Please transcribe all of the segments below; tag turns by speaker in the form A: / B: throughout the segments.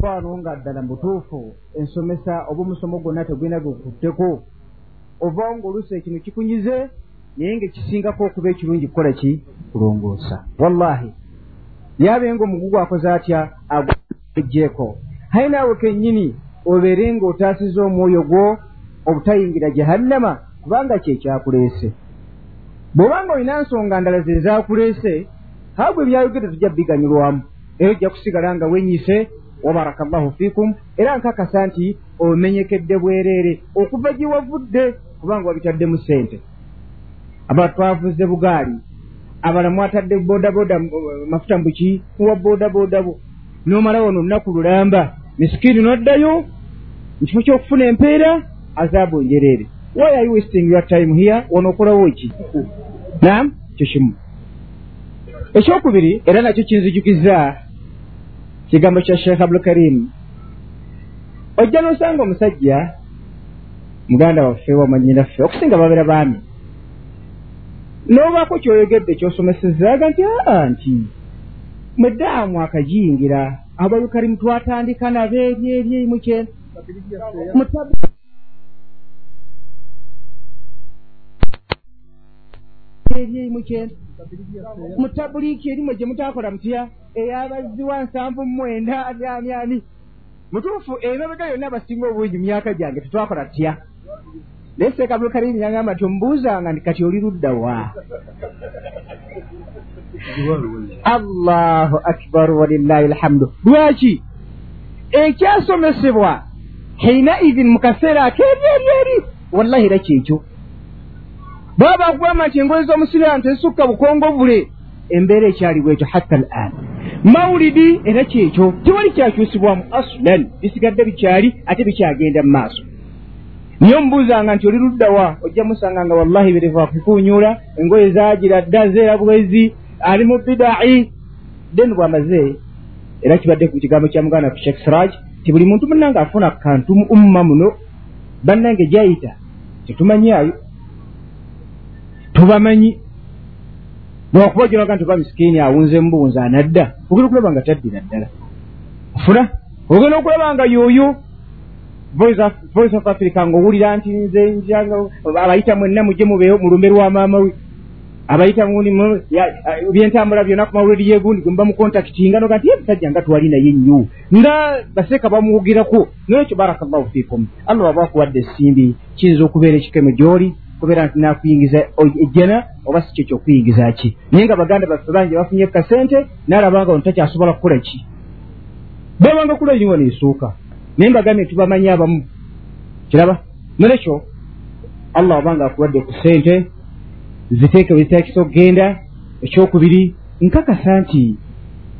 A: twano nga ddala mutuufu ensomesa oba omusomo gwonna tegwina gukutteko. Ova ngaoluusi ekino kikunyize naye ngaekisingako okuba ekirungi kukola ki? Kulongoosa. Wallahi yabe nga omugugu akoze atya? Agejjeeko haye naawe kennyini obeere ng'otaasiza omwoyo gwo obutayingira jahannama kubanga kyekyakuleese bw'obanga olina nsonga ndala ze zaakuleese haagwe ebyayogedde tujja biganyulwamu. Era ojja kusigala nga wenyise wabaraka llahu fiikum. Era nkakasa nti omenyekedde bwereere okuva gye wavudde kubanga wabitaddemu ssente. Abalala twavuze bugaali abala mwatadde bodaboda mafuta mubuki muwa bodaboda bo. N'omala wano olunaku lulamba misikiini n'oddayo mu kifo ky'okufuna empeera azaabu njereere why are you wasting your time here? Wano okolawo eki nam kyo kimu. Ekyokubiri era nakyo kinzijukiza kigambo kya sheekh abdulkarim ojja n'osanga omusajja muganda waffe wamanyinaffe okusinga babeera baami. N'obaako kyoyogedde kyosomesezaaga nti aa nti mwedaamu akajiyingira ababulkarimu twatandika nabo eri eri emu kyenda eri kyenda mu tabuliiki erimwe gye mutaakola mutya eyabazziwa nsanvu mumwenda ani ani mutuufu emabega yonna abasinga obungi mu myaka gyange tetwakola tutya. Naye seeka abdulkarimu yagamba nti omubuuzanga nti kati oli luddawa allahu akbar walillahi alhamdu. Lwaki? Ekyasomesebwa haina idhin mu kaseera akeeryeryeri wallahi era kyekyo baba bakugamba nti engoye z'omusiraamu tezisukka bukongo bule. Embeera ekyali bwekyo hatta al an mawulidi era kyekyo tewali kyakyusibwamu asulan bisigadde bikyali ate bikyagenda mu maaso. Niye omubuuzanga nti oli luddawa ojja musanga nga wallahi bireva kukunyula engoye zagira dda zeera bwezi ali mu bidai. Then bwamaze era kibadde ku kigambo kya muganda ku shek siraj ti buli muntu munange afuna kantu mu umma muno bannange gyayita tetumanyayo tubamanyi. Lwakuba gyonaga nti oba misikiini awunze mubuwunza anadda ogenda okulaba nga taddira ddala. Ofuna? Ogenda okulaba nga yooyo voice of africa ngaowulira nti nze abayita mwenna mujje mubeewo mu lumbe lwa maama we. Abayita byentambula byonna ku mawulire yegundi gwe muba mukontakitinga noga nti musajja nga twali naye nnyo. Nga baseeka bamuwugirako nayekyo barakallahu fikum allah waba akuwadde essimbi kiyinza okubeera ekikeme gy'oli kubeera nti nakuyingiza ejjana oba si kyekyo okuyingiza ki? Naye nga baganda baffe bangi bafunye kasente naalabanga ono takyasobola kukola ki? Babanga kula eringo neesuuka naye mbagambye tubamanyi abamu. Kiraba? Nolekyo allah wabanga akuwadde ku sente ziteeke wezitakisa okugenda ekyokubiri nkakasa nti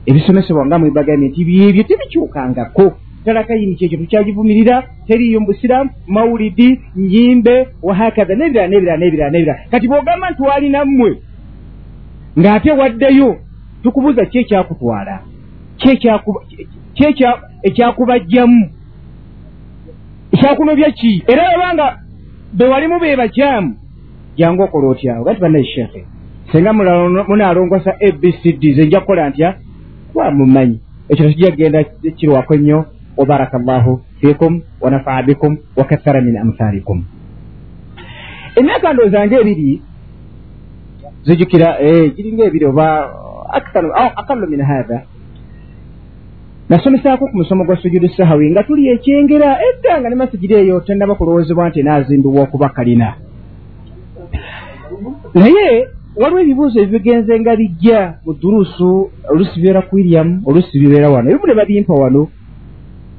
A: ebisomesebwa nga mwebagambye nti byebyo tebikyukangako talakayini kyekyo tukyagivumirira teriyo mubusiraamu mawulidi nyimbe wahakaza nebirala nebirala nebirala nebirala kati bwogamba nti walinammwe ng'ate waddeyo tukubuuza ki ekyakutwala ki ekyakubajjamu. Ekyakunobya ki? Era obanga bewalimu be bakyamu jangu okola otyawo gati bannaye sheekhe senga munaalongosa abcd ze nja kukola ntya? Wamumanyi ekyo tekijja kgenda kirwako nnyo wabaraka llahu fikum wanafaa bikum wakathara min amthalikum emyaka ndowooza nga ebiri zijukira giringa ebiri oba akalu min hatha nasomesaako ku musomo gwa sujudu sahawi nga tuli ekyengera edda nga ne masigiri eyo tennaba kulowoozebwa nti enaazimbibwa okuba kalina. Naye waliwo ebibuuzo ebigenze nga bijja mu durusu oluusi bibeera ku iriamu oluusi bibeera wano. Ebimu ne babimpa wano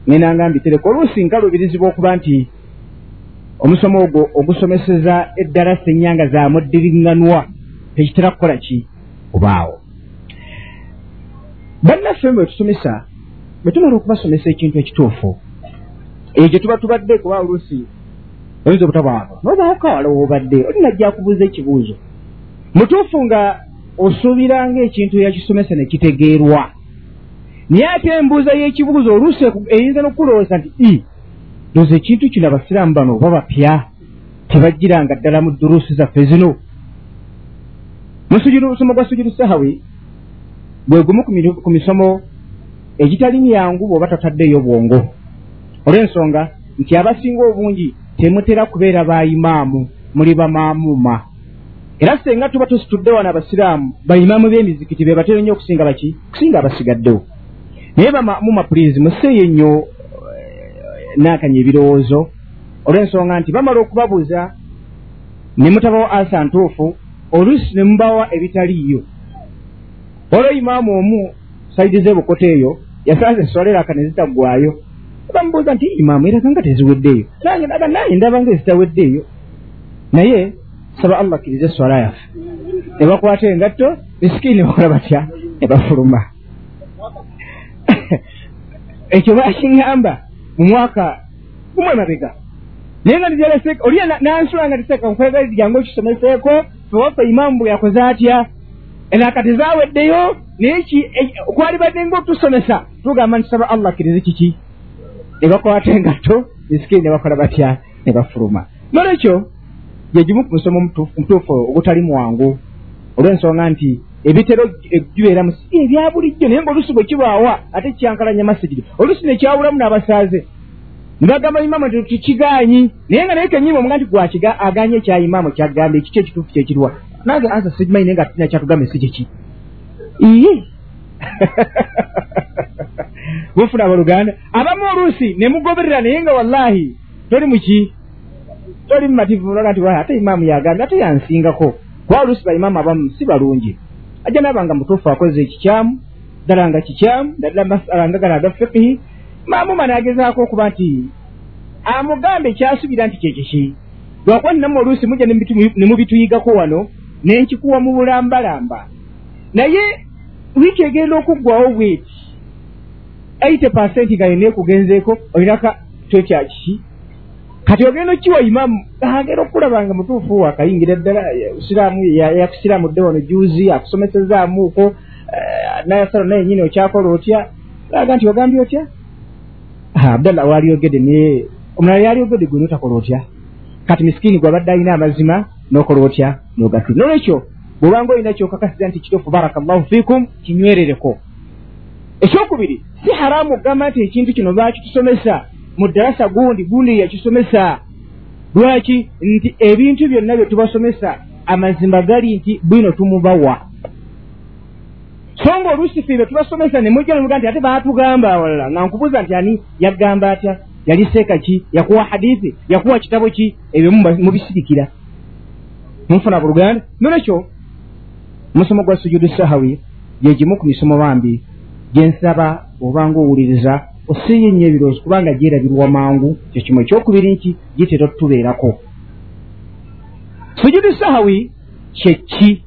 A: ngenanga mbitereka oluusi nga lubirizibwa okuba nti omusomo ogwo ogusomeseza eddalasa ennyanga zamuddiriŋŋanwa tekitera kukola ki? Obaawo bannaffe bwe tusomesa bwe tumala okubasomesa ekintu ekituufu eyo gye tuba tubadde kuba oluusi oyinza obutabwako nobaako awala woobadde olinajja akubuuza ekibuuzo. Mutuufu nga osuubiranga ekintu yakisomesa ne kitegeerwa naye ate embuuza y'ekibuuzo oluusi eyinza n'okulowooza nti i looza ekintu kino abasiraamu bano oba bapya? Tebajjiranga ddala mu duruusi zaffe zino? Musomo gwa sujudu sahawi gwe gumu ku misomo egitali myangu bw'oba totaddeyo bwongo. Olw'ensonga nti abasinga obungi temutera kubeera baimaamu muli bamaamuuma era senga tuba tusitudde wano abasiraamu baimaamu b'emizikiti be batera nnyo okusinga baki? Kusinga abasigaddewo naye bamaamuuma pulizi museeyo nnyo eh, naakanya ebirowoozo. Olw'ensonga nti bamala okubabuuza ne mutabawo asa ntuufu oluusi ne mubawa ebitaliiyo. Olwo imaamu omu saidi z'ebukoto eyo yasanze esoleraka ne zitaggwayo bamubuuza nti imaamu eraga nga teziweddeeyo? Nange naga naye ndaba nga ezitaweddeeyo. Naye saba allah akkiriza eswala yaffe. Ne bakwata engatto misikini ne bakola batya? Ne bafuluma ekyo bakiŋŋamba mu mwaka gumwe mabega naye nga nijaleseka oli nansula nga tiseka nkwegaliryange okisomeseeko fewaffe imaamu bwe yakoze atya enaka tezaweddeyo naye ki kwali badde nga otusomesa tugamba nti saba allah akkirize kiki ne bakwata engatto misikini ne bakola batya ne bafuluma nolwekyo gyegimu ku musomo mutuufu ogutali muwangu olw'ensonga nti ebitero gibeera musi ebya bulijjo naye nga olusi bwe kibaawa ate kyankalanya masigiri olusi ne kyawulamu n'abasaaze. Ne bagamba imaamu nti tukigaanyi naye nga naye kenyini omuga nti gwakiga aganye ekya imaamu kyagamba ekiki ekituufu kyekirwa nange ansa sigimanyi naye nga tunya kyatugamba esi kiki iye! Bufuna abaluganda. Abamu oluusi ne mugoberera naye nga wallahi toli muki toli mumativu olaga nti ate imaamu yagambye ate yansingako. Kuba oluusi baimaamu abamu si balungi ajja naaba nga mutuufu akoze ekikyamu ddala nga kikyamu daddala masala nga gala aga fikihi maamuma naagezaako okuba nti amugambe ekyasuubira nti kyekiki lwakuba ninamu oluusi mujja ne mubituyigako wano nenkikuwa mu bulambalamba naye wiiki egenda okuggwawo bweti eite pasenti nga yeneekugenzeeko olinaka kyokyakiki kati ogenda okiwa imamu agenda okulaba nga mutuufu akayingira ddala siraamu yakusiraamudde wano juzi akusomesezaamuuko eh, nayasalo naye nyini okyakola otya? Aga nti ogambye otya? Abdallah walyogedde naye omulala yalyogedde gwe notakola otya? Kati misikini gwabadde alina amazima nokola otya? Nogatu nolwekyo bwobanga olina kyokakasiza nti kituufu baraka llahu fiikum kinywerereko. Ekyokubiri si haramu okugamba nti ekintu kino bakitusomesa mu ddalasa gundi gundi yakisomesa lwaki nti ebintu byonna bye tubasomesa amazima gali nti bwino tumubawa. So nga oluusi fe bye tubasomesa ne mujja nemuga nti ate baatugamba awalala nga nkubuuza nti ani? Yaggamba atya? Yali seeka ki? Yakuwa hadithi? Yakuwa kitabo ki? Ebyo mubisirikira munfuna buluganda nolwekyo musomo gwa sujudu sahawi gyegimu ku misomo bambi. Gyensaba obanga owuliriza oseeyo ennyo ebirowoozo kubanga gyerabirwa mangu. Kyekimu ekyokubiri nti gitera otutubeerako sujudu sahawi kyeki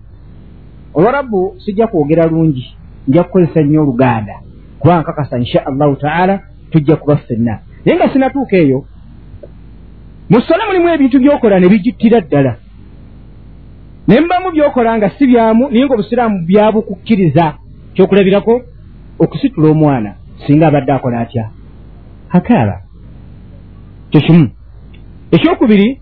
A: olwarabbu sijja kwogera lungi. Nja kukozesa nnyo oluganda. Kubanga nkakasa insha allahu taala tujja kuba ffenna. Naye nga sinatuuka eyo mu sola mulimu ebintu byokola ne bijittira ddala. Naye mubamu byokola nga si byamu naye nga obusiraamu byabukukkiriza. Kyokulabirako okusitula omwana singa abadde akola atya? Akaaba. Kyekimu ekyokubiri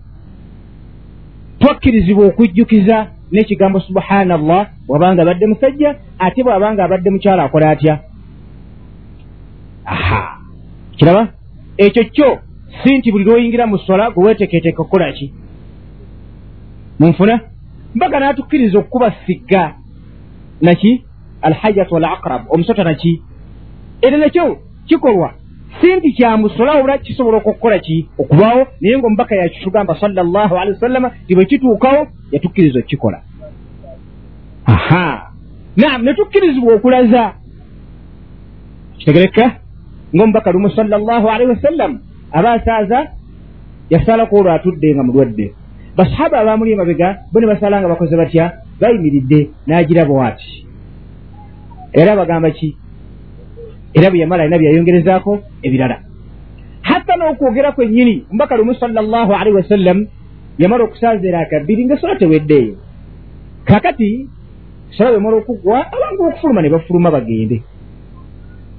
A: twakkirizibwa okujjukiza n'ekigambo subhana llah bw'abanga abadde musajja ate bw'abanga abadde mukyala akola atya? Aha. Kiraba? Ekyo kyo si nti buli lwoyingira mu sola gwe weeteketeeka okukola ki? Munfuna? Mbaga n'atukkiriza okukuba sigga. Naki alhajatu wal aqrab omusota naki era nakyo kikolwa. Si nti kyamusola obula kisobola okukola ki? Okubaawo naye nga omubaka yakitugamba salllahu alehi wasallama ti bwe kituukawo yatukkiriza okukikola. Aha! Naam netukkirizibwa okulaza. Kitegereka ngaomubaka lumu salllahu alehi wasallam aba asaaza yasalako olwo atudde nga mulwadde. Basahaba abamuli emabega bo ne basala nga bakoze batya? Bayimiridde n'agirabo ati era bagamba ki era bwe yamala alina byeyayongerezaako ebirala. Hatta n'okwogera kwennyini omubaka lumu salllahu alaihi wasallam yamala okusaaza era akabbiri ngaesola teweddeeyo. Kakati sola bwemala okuggwa abantu okufuluma ne bafuluma bagende.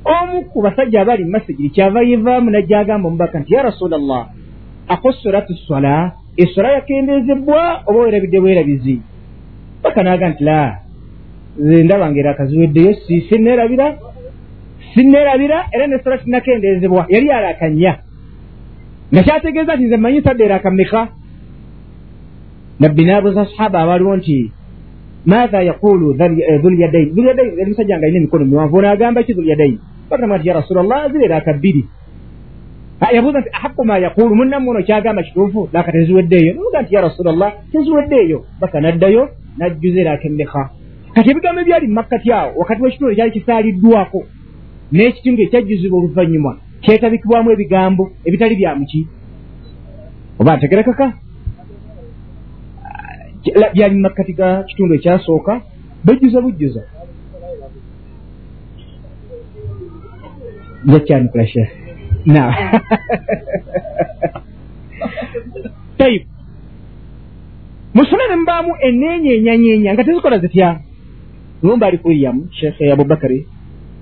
A: Omu ku basajja abaali mumasigiri kyava yevaamu najjagamba omubaka nti ya rasula llah akosolatu sola esola yakendeezebwa oba werabidde bwerabizi? Baka naaga nti la ndaba ngaera akaziweddeyo siise neerabira sinneerabira era nesola tinakendeezebwa yali alakanya. Nga kyategeeza nti nze mmanyi sadde era akameka nabbi naabuza sahaba abaliwo nti maatha yaqulu dhulyadain dhulyadain yali musajja nga alina emikono miwanvu onaagamba ki dhulyadain bagamba nti ya rasula llah zireera akabbiri. Yabuuza nti ahaqu ma yaqulu? Munnamu ono kyagamba kituufu laka teziweddeeyo namuga nti ya rasula llah teziweddeeyo baka naddayo najjuza era akemmeka kati ebigambo ebyali mumakkati awo wakati w'ekitundu ekyali kisaaliddwako n'ekitundu ekyajjuzibwa oluvannyuma kyetabikibwamu ebigambo ebitali bya muki? Oba ntegerekaka byali mumakkati ga kitundu ekyasooka bejjuza bujjuza. Jakyanukula shekh na. Tayib musole ne mubaamu eneenyenyanyeenya nga tezikola zitya? Lumba ali kuliyamu shekhe abubakari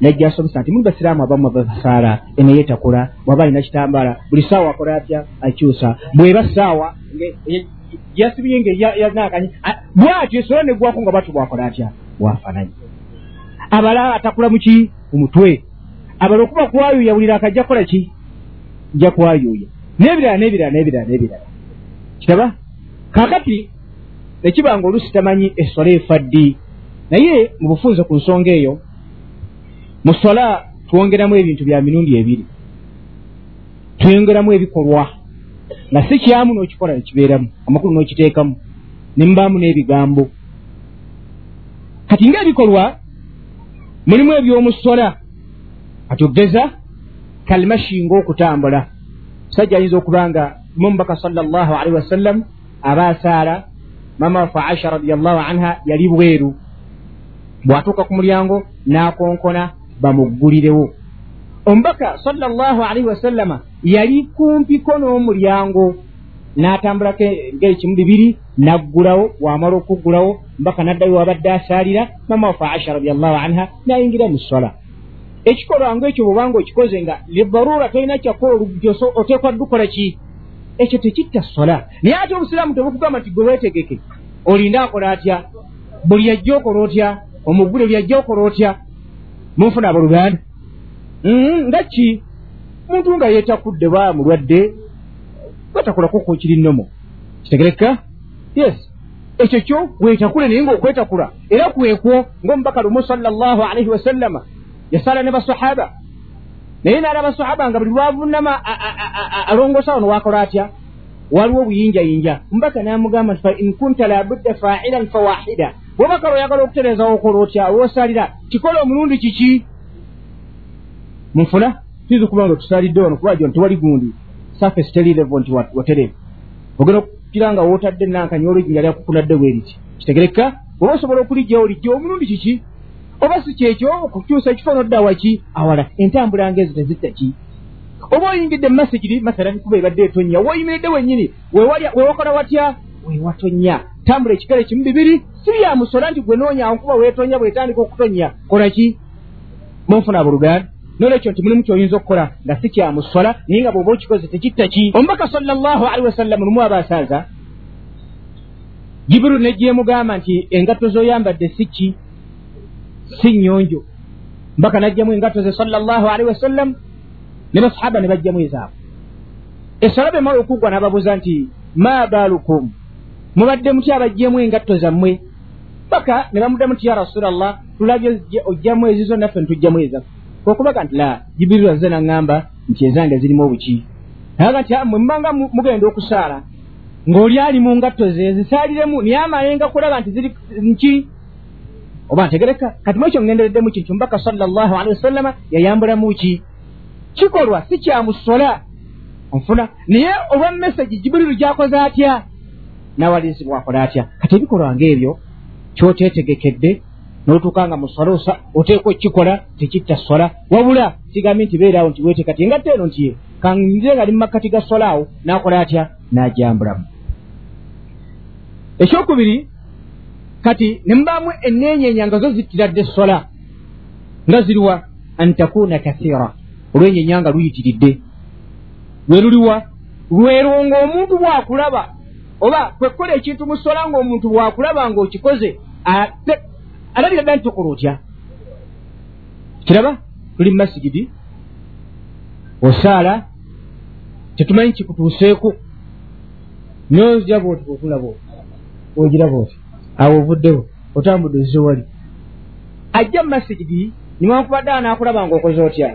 A: najja asomesa nti muli basiraamu abamu abasaala eneyetakula bwaba alina kitambala buli saawa akola atya? Akyusa bweba saawa yasibye ngayanakany bwatyo esola negwako nga bwatyo bwakola atya? Bwafananye abala atakula muki omutwe abala okuba kwayuya bulira akajja kukola ki? Nja kwayuya nebirala nebirala nebirala nebirala. Kitaba? Kakati nekiba nga olusi tamanyi esola efaddi. Naye mu bufunze ku nsonga eyo mu sola twongeramu ebintu bya mirundi ebiri. Twongeramu ebikolwa. Nga si kyamu n'okikola nekibeeramu amakulu n'okiteekamu. Nemubaamu n'ebigambo. Kati ngaebikolwa mulimu eby'omusola atugeza kalimashi ngaokutambula musajja ayinza okuba nga mumubaka salllah alaihi wasallam aba asaala mama wafe aisha radiallahu anha yali bweru. Bw'atuuka ku mulyango n'akonkona bamuggulirewo omubaka salllah alaihi wasallama yali kumpiko n'omulyango n'atambulako ngeri bibiri naggulawo bw'amala okuggulawo mbaka n'addayo wabadde asaalira mama wafe aisha radiallahu anha n'ayingira mu sola ekikolwa nga ekyo bwobanga okikoze nga libarura tolina kyakola olugjoso oteekwa ddukola ki? Ekyo tekitta sola naye ate obusiraamu tebukugamba nti gwe weetegeke olinde akola atya? Buli yajja okola otya? Omuggule lyajja okola otya munfuna aboluganda? Mm-hmm, nga ki? Muntu nga yeetakudde ba mulwadde wetakulako ko kiri nnomo kitegereka yes. Ekyo kyo weetakule naye ngaokwetakula era kwekwo ngaomubaka lumu salllah alaihi wasallama yasala ne basahaba. Naye naala basahaba nga buli lwavunama alongosa wano wakola atya waliwo obuyinjayinja. Mbaka namugamba nti fain kunta labudda failan fawahida bwobakala oyagala okutereeza wokola otya? Wosalira. Kikola omulundi kiki? Munfuna tuyinza okuba nga tusalidde wano kuba jo ntiwali gundi. Surface teri level nti watereevu ogenda okukira nga wootadde nankanyi olwejinja lyakukunadde bweriti kitegereka oba osobola okulijjawo lijja omulundi kiki? Oba si kyekyo? Okukyusa ekifo nodda waki awala. Entambula ngaezo tezitta ki oba oyingidde mumasigiri masalan kuba ebadde etonya woyimiridde wennyini. Wewakola watya? Wewatonya tambula ekikale kimu bibiri. Si byamusola nti gwe noonya nkuba weetonya bwetandika okutonya kola ki? Munfuna abuluganda nolwekyo nti mulimu kyoyinza okukola nga si kyamusola naye nga bwoba okikoze tekitta ki? Omubaka salllah alihi wasallam lumu abasaaza jibiru nejyemugamba nti engatto zoyambadde si ki? Si nyonjo mbaka najjamu engatto ze salllah alaihi wasallam ne basahaba ne bajjamu ezaabo esala bemala okuggwa n'ababuuza nti ma baalukum? Mubadde muty abajjemu engatto zammwe? Paka ne bamuddamu nti ya rasulllah tulabye ojjamu ezizo naffe netujjamu ezaffe okubaga nti la jibiriru aze naŋŋamba nti ezange zirimu obuki. Aga nti mwe mubanga mugenda okusaala ng'oli ali mu ngatto ze zisaaliremu naye amayenga kulaba nti ziri nki? Oba ntegereka kati mwekyo ngendereddemu kintu mbaka salllah alihi wasallama yayambulamu ki kikolwa si kyamusola onfuna. Naye olwa mesagi jiburiru gyakoze atya? Nawalizibwa akola atya? Kati ebikolwa ngaebyo kyotetegekedde notuuka nga musola oteekwa okukikola tekitta sola. Wabula kigambi nti beeraawo nti wete kati engatte eno nti kanire nga ali mumakkati ga sola awo nakola atya? Najambulamu ekyokubiri kati ne mubaamu eneenyenya nga zo zittiradde sola nga ziriwa an takuuna kathira olwenyenya nga luyitiridde. Lwe luliwa lwerwo ng'omuntu bw'akulaba oba kwekkola ekintu mu sola ng'omuntu bw'akulaba ng'okikoze alabira dda nti tokola otya? Kiraba tuli mu masigidi osaala tetumanyi kikutuuseeko nojaba oti otulaba oti ogiraba oti awo ovuddewo otambudde ozze wali. Ajja mu masigidi niwankubadde anaakulaba nga okoze otya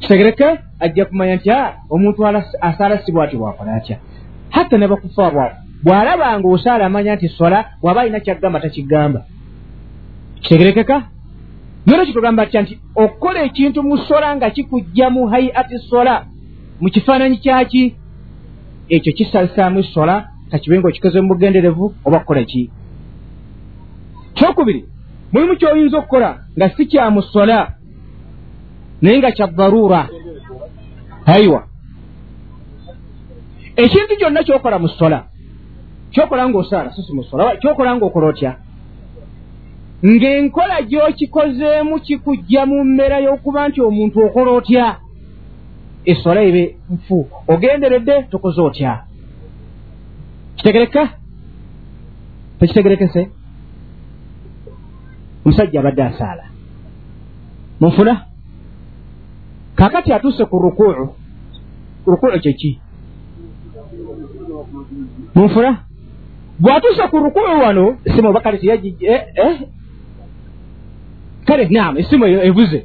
A: kitegereke ajja kumanya nti a omuntu asaala si bwati bwakola atya? Hatta ne bakufa bwabo bw'alaba nga osaala amanya nti sola bw'aba alina kyagamba takigamba. Kitegerekeka nolwo kitugamba tya nti okukola ekintu mu sola nga kikujja mu haiati sola mu kifaananyi kyaki ekyo kisalisaamu sola kakibe nga okikoze mu bugenderevu oba kukola ki? Kyokubiri mulimu kyoyinza okukola nga si kya mu sola naye nga kya daruura aiwa. Ekintu kyonna kyokola mu sola kyokola ngaosaala sisi mu sola kyokola ngaokola otya? Ng'enkola gy'okikozeemu kikujja mu mbeera y'okuba nti omuntu okola otya? Esola ebe nfu. Ogenderedde tokoze otya? Kitegereka? Tekitegerekese omusajja abadde asaala. Munfuna kakati atuuse ku rukuu rukuu kyeki munfuna? Bw'atuuse ku rukuu wano simu oba kale teyagijje eh, eh? kale nam esimu eyo ebuze.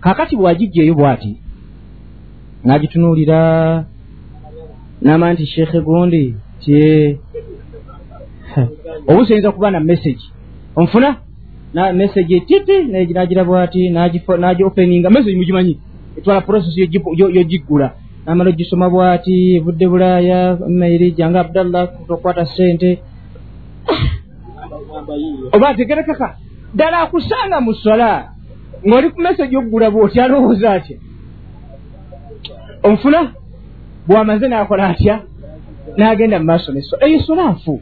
A: Kakati bw'agijjeeyo bw'ati n'agitunuulira n'amanya nti sheekhe gundi tye. Obusi oyinza kuba na message. Onfuna? Na message etiti nagira bw'ati n'agi openinga. Message mugimanyi etwala process yogiggula n'amala ogisoma bw'ati evudde bulaaya mairi jange abdallah tokwata sente oba ategerekeka ddala akusanga mu sola. Ng'oli ku message oggula bw'oti alowooza atya? Onfuna? Bw'amaze n'akola atya? N'agenda mu maaso neso eyo sola nfu.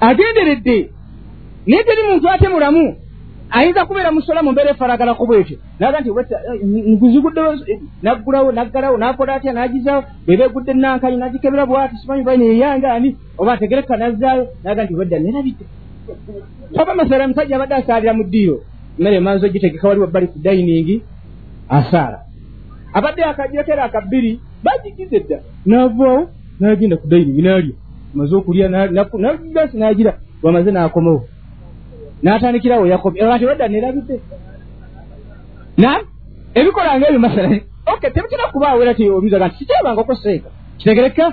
A: Agenderedde. Naye teri muntu ate mulamu ayinza kubeera musola mu mbeera efaragalako bwetyo. Naga nti nguzigudde naggulawo naggalawo nakola atya nagizaawo bweba egudde nankani nagikebera bwati simanyi baina eyange ani oba ategereka nazzaayo. Naga nti wedda nerabidde oba masala musajja abadde asaalira mu ddiiro mmere emanzi ogitegeka waliwo bali ku dayiningi asaala. Abadde akajekera akabbiri bagigize dda. Navaawo nagenda ku dayiningi nalya. Maze okulya nagira bwamaze nakomawo n'atandikirawo yakomye ati wedda nerabidde nam ebikola ngaebyo masala. Ok tebitera kubaawo era tiobizaga nti sikyebangako seeka kitegereka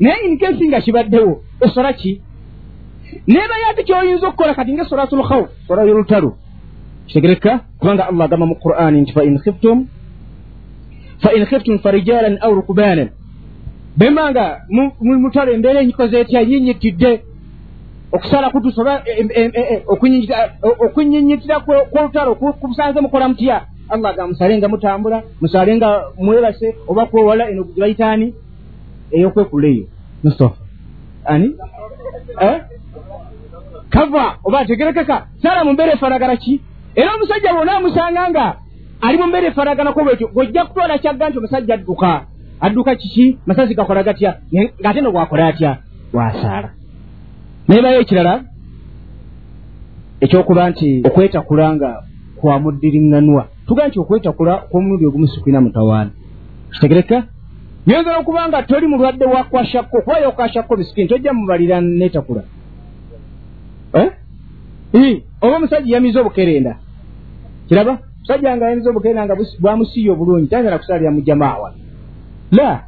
A: naye inkesi nga kibaddewo osola ki? Nebayo ate kyoyinza okukola kati nga solatul khawf sola y'olutalo kitegereka kubanga allah agamba mu qur'ani nti fain khiftum fain khiftum farijalan au rukubanan bembanga mutalo embeera enyikoze etya nyinyitidde okusala kutusa oba okunyinyitira kwolutalo kubusanze mukola mutya? Allah aga musale nga mutambula musale nga mwebase oba kwewala eno bayitaani eyokwekulula eyo. Mustafa. Ani? Eh? kava oba ategerekeka? Sala mu mbeera efanagana ki? Era omusajja bwona amusanga nga ali mu mbeera efanaganako bwetyo gojja kutwala kyagga nti omusajja adduka. Adduka kiki? Masazi gakola gatya? Ng'ate no bwakola atya? Bwasaala nebayo ekirala ekyokuba nti okwetakula nga kwamuddiriŋŋanwa tugaa nti okwetakula kw'omulundi ogumu sikwina mutawaana. Kitegereka nyongera okuba nga toli mulwadde wa kwashakko kubayo kwashakko bisikini tojja mubalira neetakula eh? oba omusajja yamiza obukerenda. Kiraba? Musajja nga yamiza obukerenda nga bwamusiiya obulungi tayagala kusalira mu jamaawa la!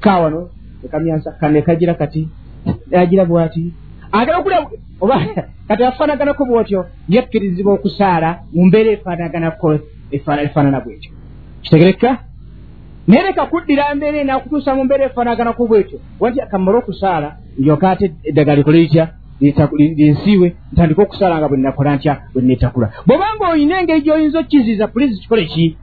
A: Kawano ekamyansa kanekagira kati agira bwati agala okulya oba kati afaanaganako bwotyo yakkirizibwa okusaala mu mbeera efaanaganako efaanana bwetyo. Kitegereka naye leka kuddira mbeera enakutuusa mu mbeera efaanaganako bwetyo. Wanti kamala okusaala ndyoka ate eddagala likole litya? Linsiiwe ntandika okusaala nga bwe nnakola ntya bwe neetakula bw'obanga olina engeri gy'oyinza okkiziiza pulizi kikole ki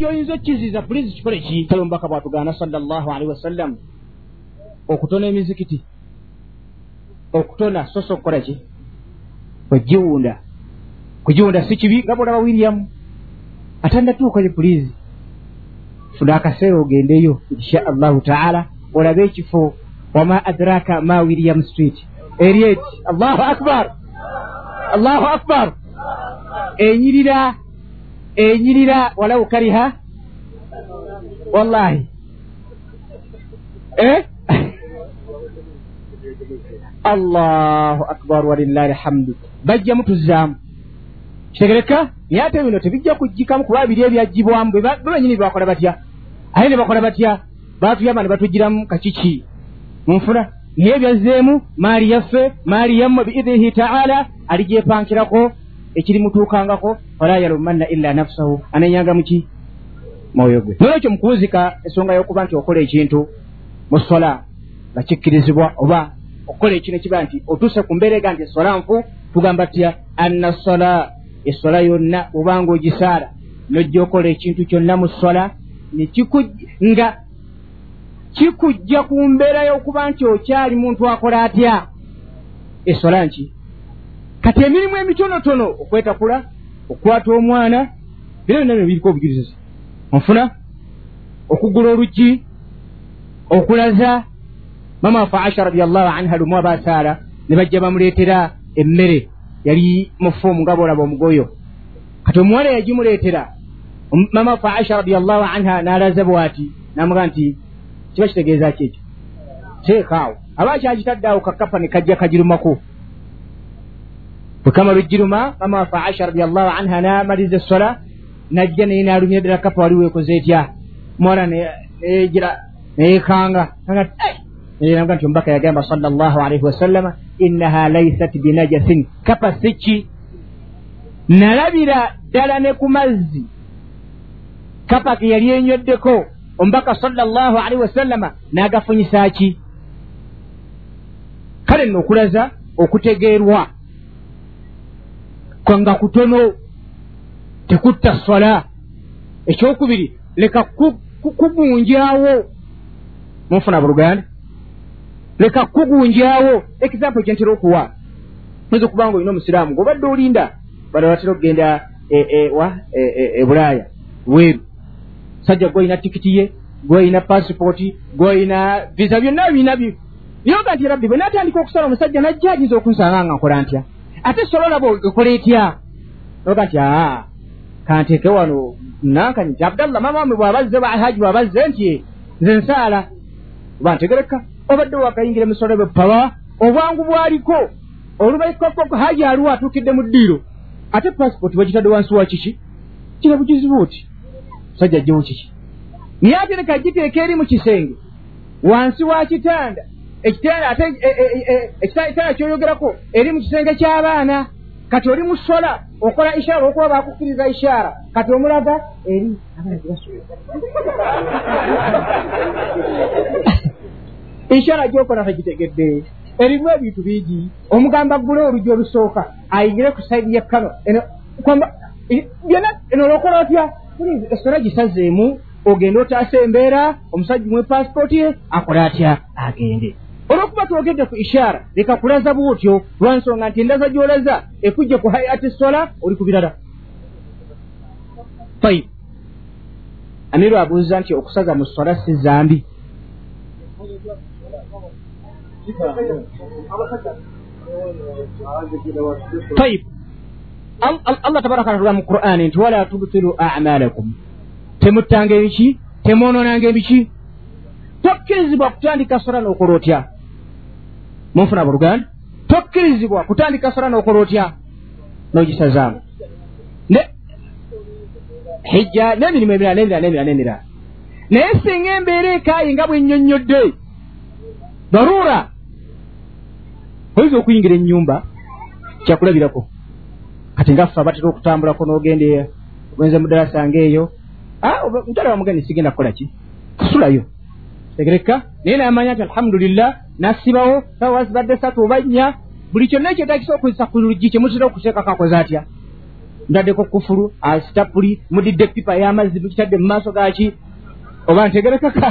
A: gyoyinza okkiziiza pulizi kikole ki tale omubaka bwatugaana salllah alaihi wasallam. Okutona emizikiti okutona sosa okukola ki ogiwunda kujonda si kibi nga bolaba william. Atandatuukayo pulizi funa akaseera ogendeyo insha allahu taala. Olabe ekifo wama adraka ma william street. Eriet. Allahu akbar. Allahu akbar. Enyirira enyirira walau kariha? Wallahi. Eh? allahu akbar walillahi alhamdu. Bajjamu tuzzaamu kitegereka naye ate bino tebijja kujjikamu kuba biri ebyajjibwamu bebenyini bebakola batya? Aye ne bakola batya? Batuyamba ne batugiramu kakiki? Munfuna? Naye ebyazzeemu maali yaffe maali yammwe biidinihi taala aligyepankirako ekirimutuukangako wala yalumanna illa nafsahu. Anenyanga muki mwoyo gwe. Nolwekyo mukuwuzika ensonga y'okuba nti okola ekintu mu sola nga kikkirizibwa oba okukola ekintu ekiba nti otuuse ku mbeera ega nti esola nfu tugamba tya anna sola esola yonna obanga ogisaala nojja okola ekintu kyonna mu sola nga kikujja ku mbeera y'okuba nti okyali muntu akola atya? Esola nki kati emirimu emitonotono okwetakula okukwata omwana bira byonna bino biriko obujulizi onfuna? Okugula oluggi okulaza? Mama wafe aisha radiallahu anha lumu abasaala ne bajja bamuleetera emmere. Yali mufuumu nga boolaba omugoyo. Kati omuwala yagimuleetera mama wafe aisha radiallahu anha n'alaza bwati namuga nti kiba kitegeeza ki ekyo? Teekaawo aba kyagitadde awo kakapa ne kajja kagirumako bwekama lujiruma mama wafe aisha radiallahu anha n'amaliza essola najja naye n'alumya ddala kapa wali weekoze etya. Muwala negira neyekanga naga nti omubaka yagamba sala llahu alaihi wasallama innaha laisat binajasin kapa siki nalabira ddala ne ku mazzi. Kapa ke yali enyweddeko omubaka sala llahu alaihi wasallama n'agafunyisa ki? Kale nno okulaza okutegeerwa kwanga kutono tekutta sola ekyokubiri leka kugunjawo munfuna buluganda leka kugunjawo example kyentera okuwa. Oyinza okuba nga olina omusiraamu gobadde olinda bada batera okugenda wa ebulaaya weeru sajja gweolina tikiti ye gweolina pasipooti gweolina visa byonna bina nyoga nti rabbi bwe natandika okusala omusajja najja ayinza okunsanga nga nkola ntya ate sola olaba ekola etya? Noga nti aa kanteeke wano nankani nti abdallah mama wame bwabazze bahaji bwabazze nti nze nsaala. Oba ntegereka obadde wakayingira emisolo bepaba obwangu bwaliko olubaikakoko haji aliwo atuukidde mu ddiiro. Ate pasipooti bagitadde wansi wa kiki? Kira bugizibu oti musajja ajjewo kiki? Naye ate leka giteeka eri mu kisenge. Wansi wa kitanda ekitanda ate ekitanda kyoyogerako eri mu kisenge ky'abaana. Kati oli musola okola ishaara okuba bakukkiriza ishaara kati omulaga eri ishaara gyokola tagitegedde erimu ebintu bingi. Omugamba gule oluggi olusooka ayingire ku saidi yekkano byonna eno olwokola otya? Esola gisazeemu ogende otaasa embeera omusajja mwe pasipooti ye akola atya? Agende olwokuba twogedde ku ishaara leka kulaza bwotyo lwansonga nti endaza gy'olaza ekujja ku hayati sola oli ku birala. Tayib amiru abuuza nti okusaza mu sola si zambi? Tayib allah tabaraka watala mu qur'ani nti wala tubtilu amalakum temuttanga ebiki temwononanga ebiki tokkirizibwa kutandika sola n'okola otya munfuna buluganda tokkirizibwa kutandika sola n'okola otya? N'ogisazaamu hijja n'emirimu emirala n'emirala n'emirala n'emirala naye singa embeera ekaayi nga bwennyonnyodde baruura oyinza okuyingira ennyumba kyakulabirako? Kati ngaffe abatera okutambulako n'ogenda ogenze mudalasa ngaeyo mutala wamugende sigenda kukola ki? Kusulayo tegereka naye namanya nti alhamdulillah nasibawo sawa zibadde satu oba nnya buli kyonna ekyetakisa okozesa ku luggi kyemutera okuteekako akoze atya ntaddeko kufulu asitapuli mudidde epipa y'amazzi mukitadde mu maaso gaki oba ntegerekaka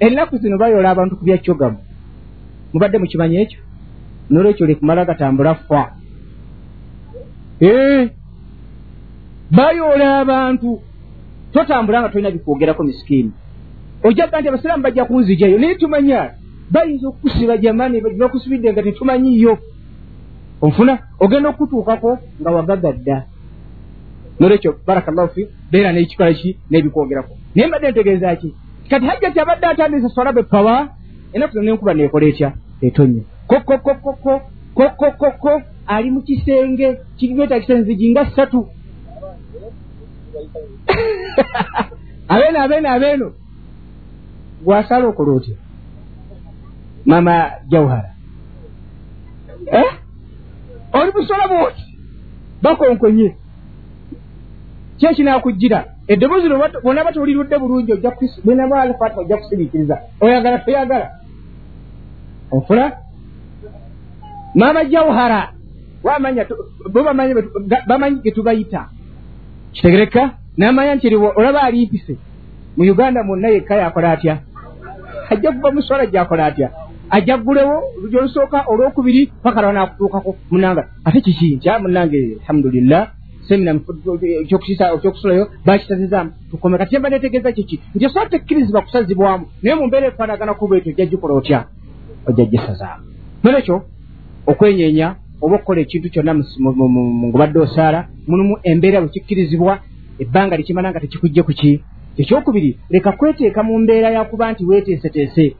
A: ennaku zino bayola abantu ku byakyogamu mubadde mukimanyi ekyo nolwekyo lekumala gatambula fa bayoola abantu totambula nga tolina bikwogerako misikiini ojagga nti abasiraamu bajja kunzijayo. Naye tumanya bayinza okukusiba jamani bakusibidde nga tetumanyiyo onfuna? Ogenda okutuukako nga wagagadda nolwekyo barakallahu fi beera nekikola ki nebikwogerako. Naye mbadde ntegeeza ki? Kati hajja ti abadde atandisa swala bwe pawa enaku zonna enkuba neekola etya? Etonye kokokokoko kokokoko ali mu kisenge kigetagisa enzigi nga ssatu. Abeeno abeeno abeeno gwasala okola otya? Mama jawhara. Eh? oli busola bwoti bakonkonye. Kyekinakujjira eddoboozi bwona batolirudde bulungi ojjabenamaalfata ojja kusiriikiriza. Oyagala toyagala? Ofula mama jawhara wamanya bamanyi getubayita kitegereka namanya nti olaba alimpise mu uganda mwonna yekka yakola atya? Ajja kuva muswala gyakola atya? Ajja gulewo olugi olusooka olwokubiri pakalawa nakutuukako munanga. Ate kiki? Nkya munange alhamdulillah semina ekyokusulayo bakisazizaamu tukome kati yemba netegeeza kiki? Nti osobola tekkirizibwa kusazibwamu naye mu mbeera efaanagana kuba etyo ojja gikola otya? Ojja gisazaamu nolwekyo okwenyeenya oba okukola ekintu kyonna ngubadde osaala mulimu embeera bwe kikkirizibwa ebbanga likimala nga tekikujje kuki ekyokubiri leka kweteeka mu mbeera yakuba nti weeteeseteese.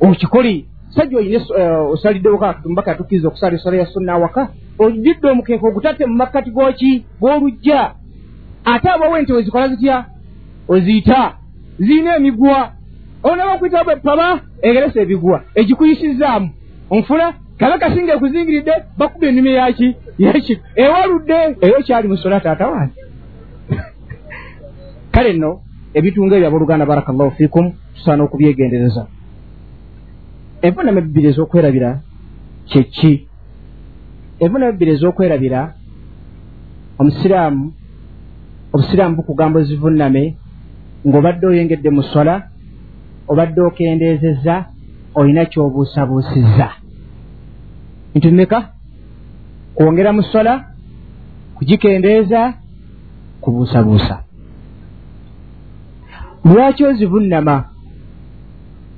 A: Okikoli sajja oyine eh, osaliddewo kakatumbaka yatukkiriza okusala esala ya sunna awaka ojjidde omukeeka ogutatte mu makkati gwoki gw'olujja ate abawo ente wezikola zitya? Oziyita ziina emigwa onaba okuyitawo bwepaba egeresa ebigwa egikuyisizaamu onfuna kabe kasinga ekuzingiridde bakuba ennimi yaki yaki ewaludde? Eyo kyali musola taata wange kale nno ebitunga ebyo abooluganda barakallahu fikum tusaana okubyegendereza. Enfunama ebbiri ez'okwerabira kyeki enfunama ebbiri ez'okwerabira omusiraamu obusiraamu bukugamba ozivunname ng'obadde oyengedde mu sola obadde okendeezezza olina kyobuusabuusizza. Ntumeka kwongera mu sola kugikendeeza kubuusabuusa lwaki ozivunnama?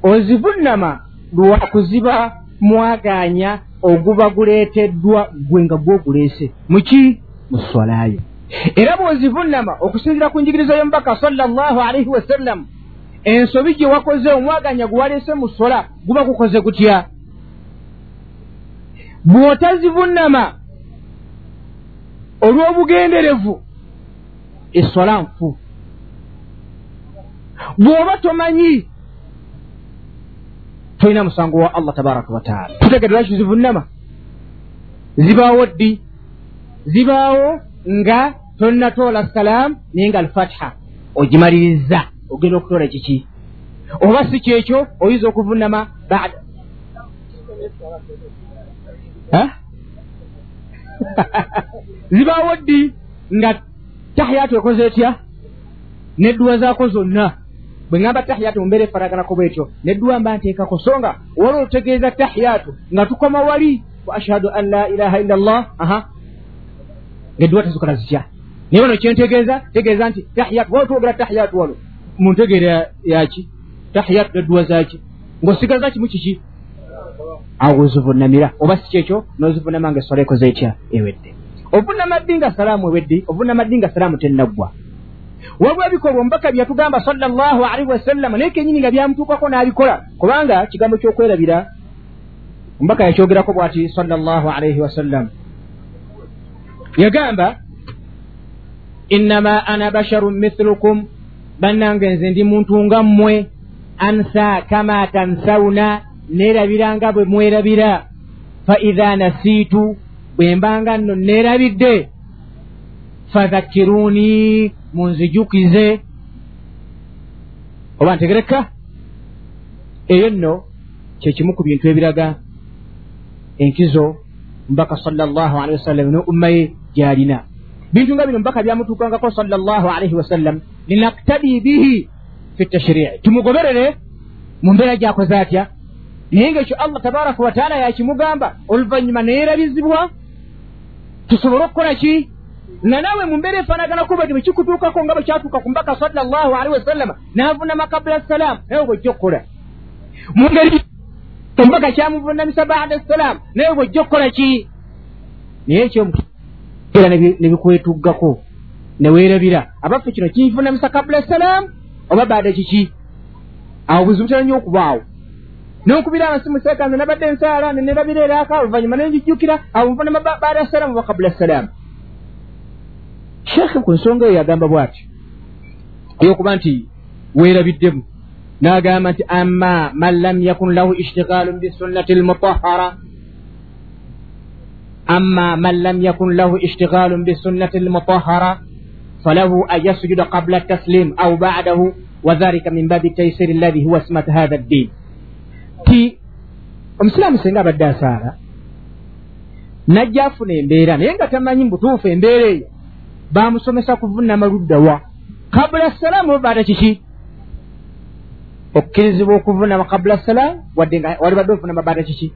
A: Ozivunnama lwakuziba mwaganya oguba guleeteddwa gwe nga gwoguleese. Muki mu swalayo era bw'ozivunnama okusinzira ku njigiriza y'omubaka sallallahu alaihi wasallam ensobi gye wakoze omwaganya gwe waleese mu sola guba gukoze gutya? Bw'otazivunnama olw'obugenderevu essola nfu bw'oba tomanyi. Tolina musango wa allah tabaraka wataala tutegede lwaki zivunnama zibaawo ddi? Zibaawo nga tonnatoola salaamu naye nga alfatiha ogimaliriza. Ogenda okutoola kiki oba si kyekyo oyinza okuvunnama bada zibaawo ddi? Nga tahiyatu ekoze etya? Nedduwa zaako zonna bwe ŋamba tahiyatu mumbeera efaraganako bwetyo nedduwa mba nteekako so nga wali olutegeeza tahiyatu nga tukoma wali. Wa ashhadu an la ilaha illa llah aha ngaedduwa tezikola zitya. Naye bano kyentegeeza tegeeza nti tahiyatu wali twogera tahiyatu walo muntegeera yaki tahiyatu nedduwa zaki ng'osigaza kimu kiki? Awo ozivunamira oba si kyekyo n'ozivunama nga esola ekoze etya ewedde. Ovunama ddi nga salaamu ewedde? Ovunama ddi nga salaamu tennaggwa waliwo ebikolwa omubaka byeyatugamba salllahu alaihi wasallama naye kenyini nga byamutuukako n'abikola. Kubanga kigambo ky'okwerabira omubaka yakyogerako bw'ati salllahu alaihi wasallam yagamba innama ana basharun mithlukum bannange nze ndi muntu nga mmwe ansa kama tansawuna neerabiranga bwe mwerabira. Fa idha nasiitu bwe mbanga nno neerabidde fadhakiruuni munzijukize oba ntegereka? Eyo nno kyekimu ku bintu ebiraga enkizo mbaka salllah alihi wasallam ne umma ye gyalina. Bintu nga bino mbaka byamutuukangako salllah alaihi wasallam linaktadi bihi fi tashrii tumugoberere mu mbeera gyakoze atya? Naye ngaekyo allah tabaraka wataala yakimugamba oluvannyuma neerabizibwa tusobole okukola ki nga naawe mu mbeera efaanaganako bati bwe kikutuukako nga bwe kyatuuka ku mbaka salllahu alihi wasallama n'avunama kabula salaamu naye bwojja okukola. Mu ngeri ombaka kyamuvunamisa bada salaamu naye bwojja okukola ki? Naye ekyomuera ne bikwetuggako ne weerabira abaffe kino kinvunamisa kabula salaamu oba baada kiki? Awo buzibu tera nnyo okubaawo nonkubira amasimu sekanze nabadde ensaala nenerabira eraaka oluvanyuma nenjijjukira awo nvunama baada salaamu oba kabula salaamu sheekhe ku nsonga eyo yagamba bw'ati eyokuba nti weerabiddemu n'agamba nti amma man lam yakun lahu ishtigaalun bisunnati almutahara amma man lam yakun lahu ishtigaalun bisunnati almutahara falahu an yasjuda qabla taslim au ba'dahu wadhalika min babi taisiri alladhi huwa smat hatha ddin ti omusiraamu senga abadde asaala najja afuna embeera naye nga tamanyi mubutuufu embeera eyo bamusomesa kuvunama luddawa kabula salaamu oba baada kiki? Okkirizibwa okuvunama kabula salaamu wadde nga wali badde ovunama baada kiki?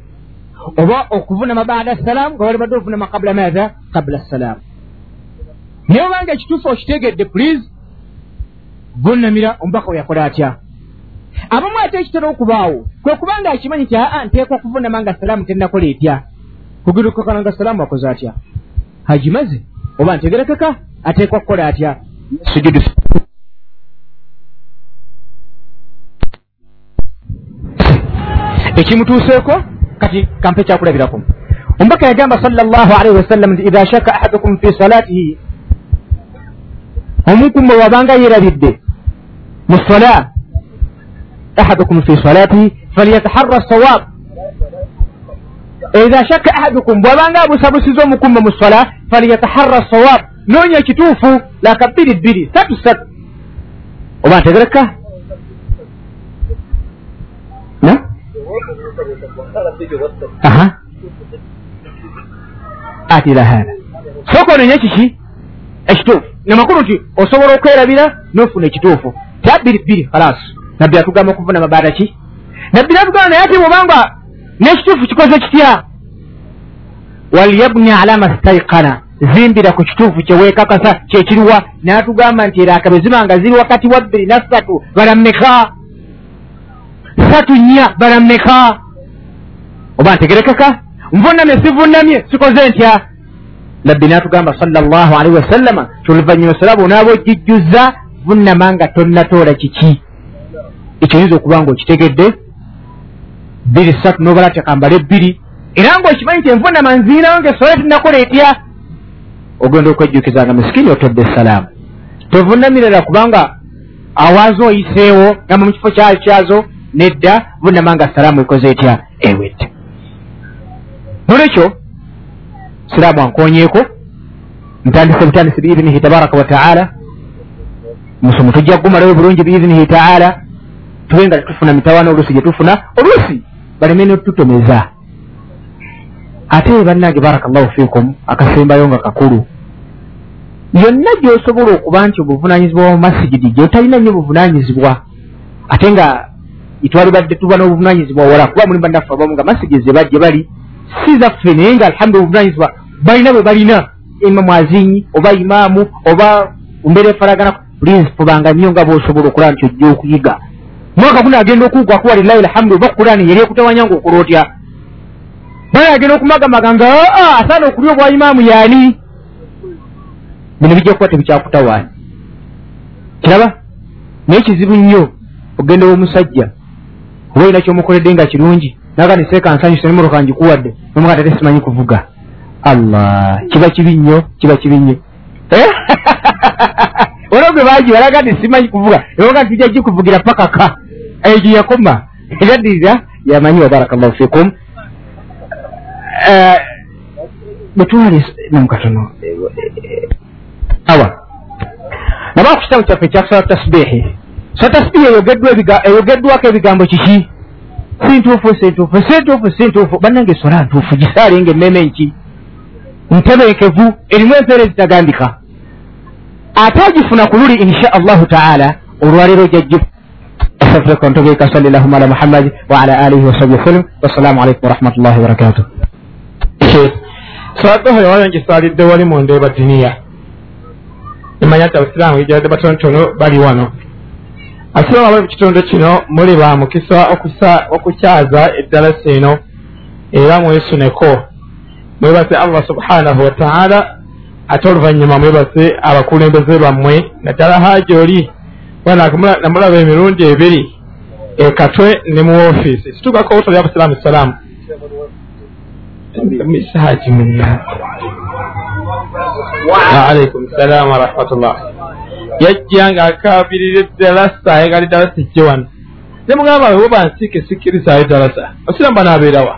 A: Oba okuvunama baada salaamu nga wali badde ovunama kabula maatha kabula salaamu naye obanga ekituufu okitegedde please vunamira omubaka we yakola atya? Abamu ate ekitera okubaawo kwe kubanga akimanyi nti aa nteekwa okuvunama nga salaamu tennakola etya? Kugirukakana nga salaamu akoze atya? Hagimaze oba ntegerekeka? Ateekwa kukola atya? Sujudu ekimutuuseeko? Kati kampe kyakulabirako. Omubaka yagamba sal llah alaihi wasallam nti idha shaka ahadukum fi salatihi omukumbe wabanga yerabidde mu sola ahadukum fi salatihi falyataharra sawab idha shaka ahadukum bwabanga abusabusiza omukumbe mu sola falyataharra sawab noonya ekituufu laka bbiri bbiri satu satu oba ntegereka atira hada sooka onenya kiki ekituufu namakulu nti osobola okwerabira nofuna ekituufu tya bbiri kalas nabbi atugamba okuvuna mabaada ki nabbi natugamba naye ate bwobanga n'ekituufu kikoze kitya walyabni ala mastaikana zimbira ku kituufu kyeweekakasa kyekiriwa n'atugamba nti era akabe nga ziri wakati wa bbiri nassatu balammeka satu nnya balammeka oba ntegerekeka nvunamye sivunamye sikoze ntya nabbi n'atugamba sala llahu alaihi wasallama kyoluvannyuma salaba onaaba ogijjuza vunama nga tonnatoola kiki ekyoyinza okuba nga okitegedde bbiri satu nobala tekambala ebbiri era ngaokimanyi nti envunama nziinawo ngaesola tinnakola etya? Ogenda okwejjukiza nga misikini otodde essalaamu tovunamirara kubanga awaazo oyiseewo gamba mu kifo kyazo nedda vunama nga salaamu ekoze etya? Ewedde. Nolwekyo siraamu ankonyeeko ntandise butandisi biidinihi tabaraka wataala musomo tujja kugumalayo bulungi biidinihi taala. Tube nga tetufuna mitawaana oluusi gye tufuna. Oluusi baleme notutomeza ate bannange barakallahu fikum akasembayo nga kakulu. Yonna gyosobola okuba nti obuvunanyizibwa wa masigidi gyotalina nnyo obuvunanyizibwa ate nga itwalibadde tuba n'obuvunanyizibwa wala kuba mulimu bannaffe abamu nga masigidi ze bajje bali si zaffe naye nga alhamdulila obuvunanyizibwa balina bwe balina. Imamu azinyi oba imaamu oba mbeera efaragana pulinsipo banga nnyo nga bosobola okulaba nti ojja okuyiga mwaka guno agenda okuwugwa kuwa lillahi alhamdu oba kurani yali ekutawanya nga okola otya naye agenda okumagamaga nga aa asaana okuli obwa imaamu yaani? Bino bijja kuba tebikyakutawaanya kiraba naye kizibu nnyo ogenda w'omusajja oba olina kyomukoledde nga kirungi naga niseeka nsanyuse nemotoka ngikuwadde nomuga tate simanyi kuvuga. Allah kiba kibi nnyo kiba kibi nnyo olwo gwe baagi balaga nti simanyi kuvuga ewoga tujja gikuvugira pakaka egyo yakoma. Ebyaddirira yamanyi wa barakallahu fikum. Bwetwali namukatono awa. Naba ku kitabu kyaffe ekyasala tasbihi. So tasbihi eyogeddwako ebigambo kiki? Sintuufu sintuufu sintuufu sintuufu bannange esola ntuufu gisaalenga emmeme nki. Ntebenkevu erimu empeera ezitagambika ate agifuna ku luli insha allahu taala olwaleero jajjifu استغفرك وانتم بك صلى اللهم على محمد وعلى اله وصحبه وسلم والسلام عليكم ورحمه الله وبركاته
B: saladuha yawala ngisalidde wali munda ebadiniya emanya nti abasiraamu ijaladde batonotono bali wano asiraamu abali mu kitundu kino muli ba mukisa okukyaza eddalasa eno era mwesuneko mwebase allah subhanahu wataala ate oluvannyuma mwebase abakulembeze bammwe. Naddala haja oli namulaba emirundi ebiri ekatwe ne mu ofiisi situgako otoli abasiraamu salaamu munna. Waalaikum salaam warahmatullah yajja nga akabirira eddalasa ayagala eddalasa ejje wano. Ne mugamba we bansiike sikkirizayo eddalasa abasiraamu banaabeerawa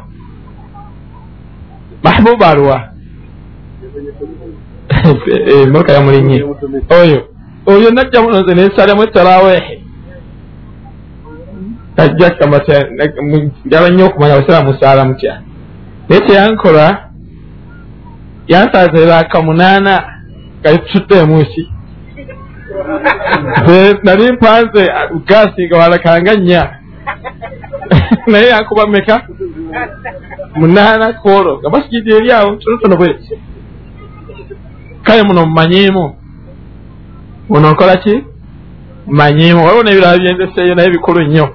B: mahbuba aluwa moka yamulinye oyo oyo najja muno nze nensalamu etaraweehe ajja kamatya njala nnyo okumanya abasiraamu musaala mutya naye kyeyankola yansazira akamunaana gatutudde emuki nali mpanze gaasi nga walakanga nnya naye yankuba meka munaana koolo nga basigidi eri awo tonotono bwe kale muno mumanyiimu muno nkola ki? Manyiimu waliwo n'ebirala byendeseeyo naye bikulu nnyo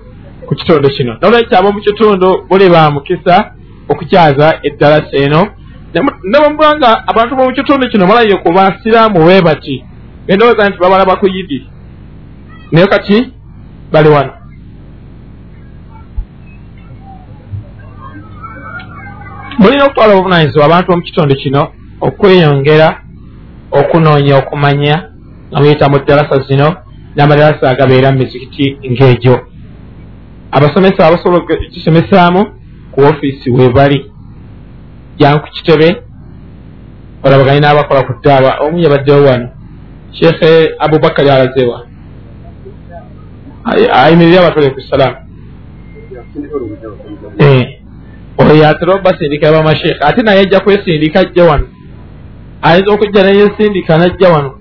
B: ku kitundu kino. Nolwekyabo mu kitundu buli ba mukisa okukyaza eddalasa eno. Nebamubula nga abantu bomu kitundu kino balaye ku basiraamu bwe bati endowooza nti babalaba ku yidi naye kati bali wano. Mulina okutwala obuvunanyizibwa abantu bomu kitundu kino okweyongera okunoonya okumanya nga muyita mu ddalasa zino n'amadalasa agabeera mu mizikiti ng'egyo. Abasomesa abasobola okukisomesaamu ku ofiisi webali jangu ku kitebe olabaganye n'abakola ku ddaaba omu yabaddewo wano sheekhe abubakari alazewa. Ayimirire abatole ku salaamu oyo yatera obasindikira bamasheekhe ate naye ajja kwesindika ajja wano ayinza okujja neyesindika najja wano?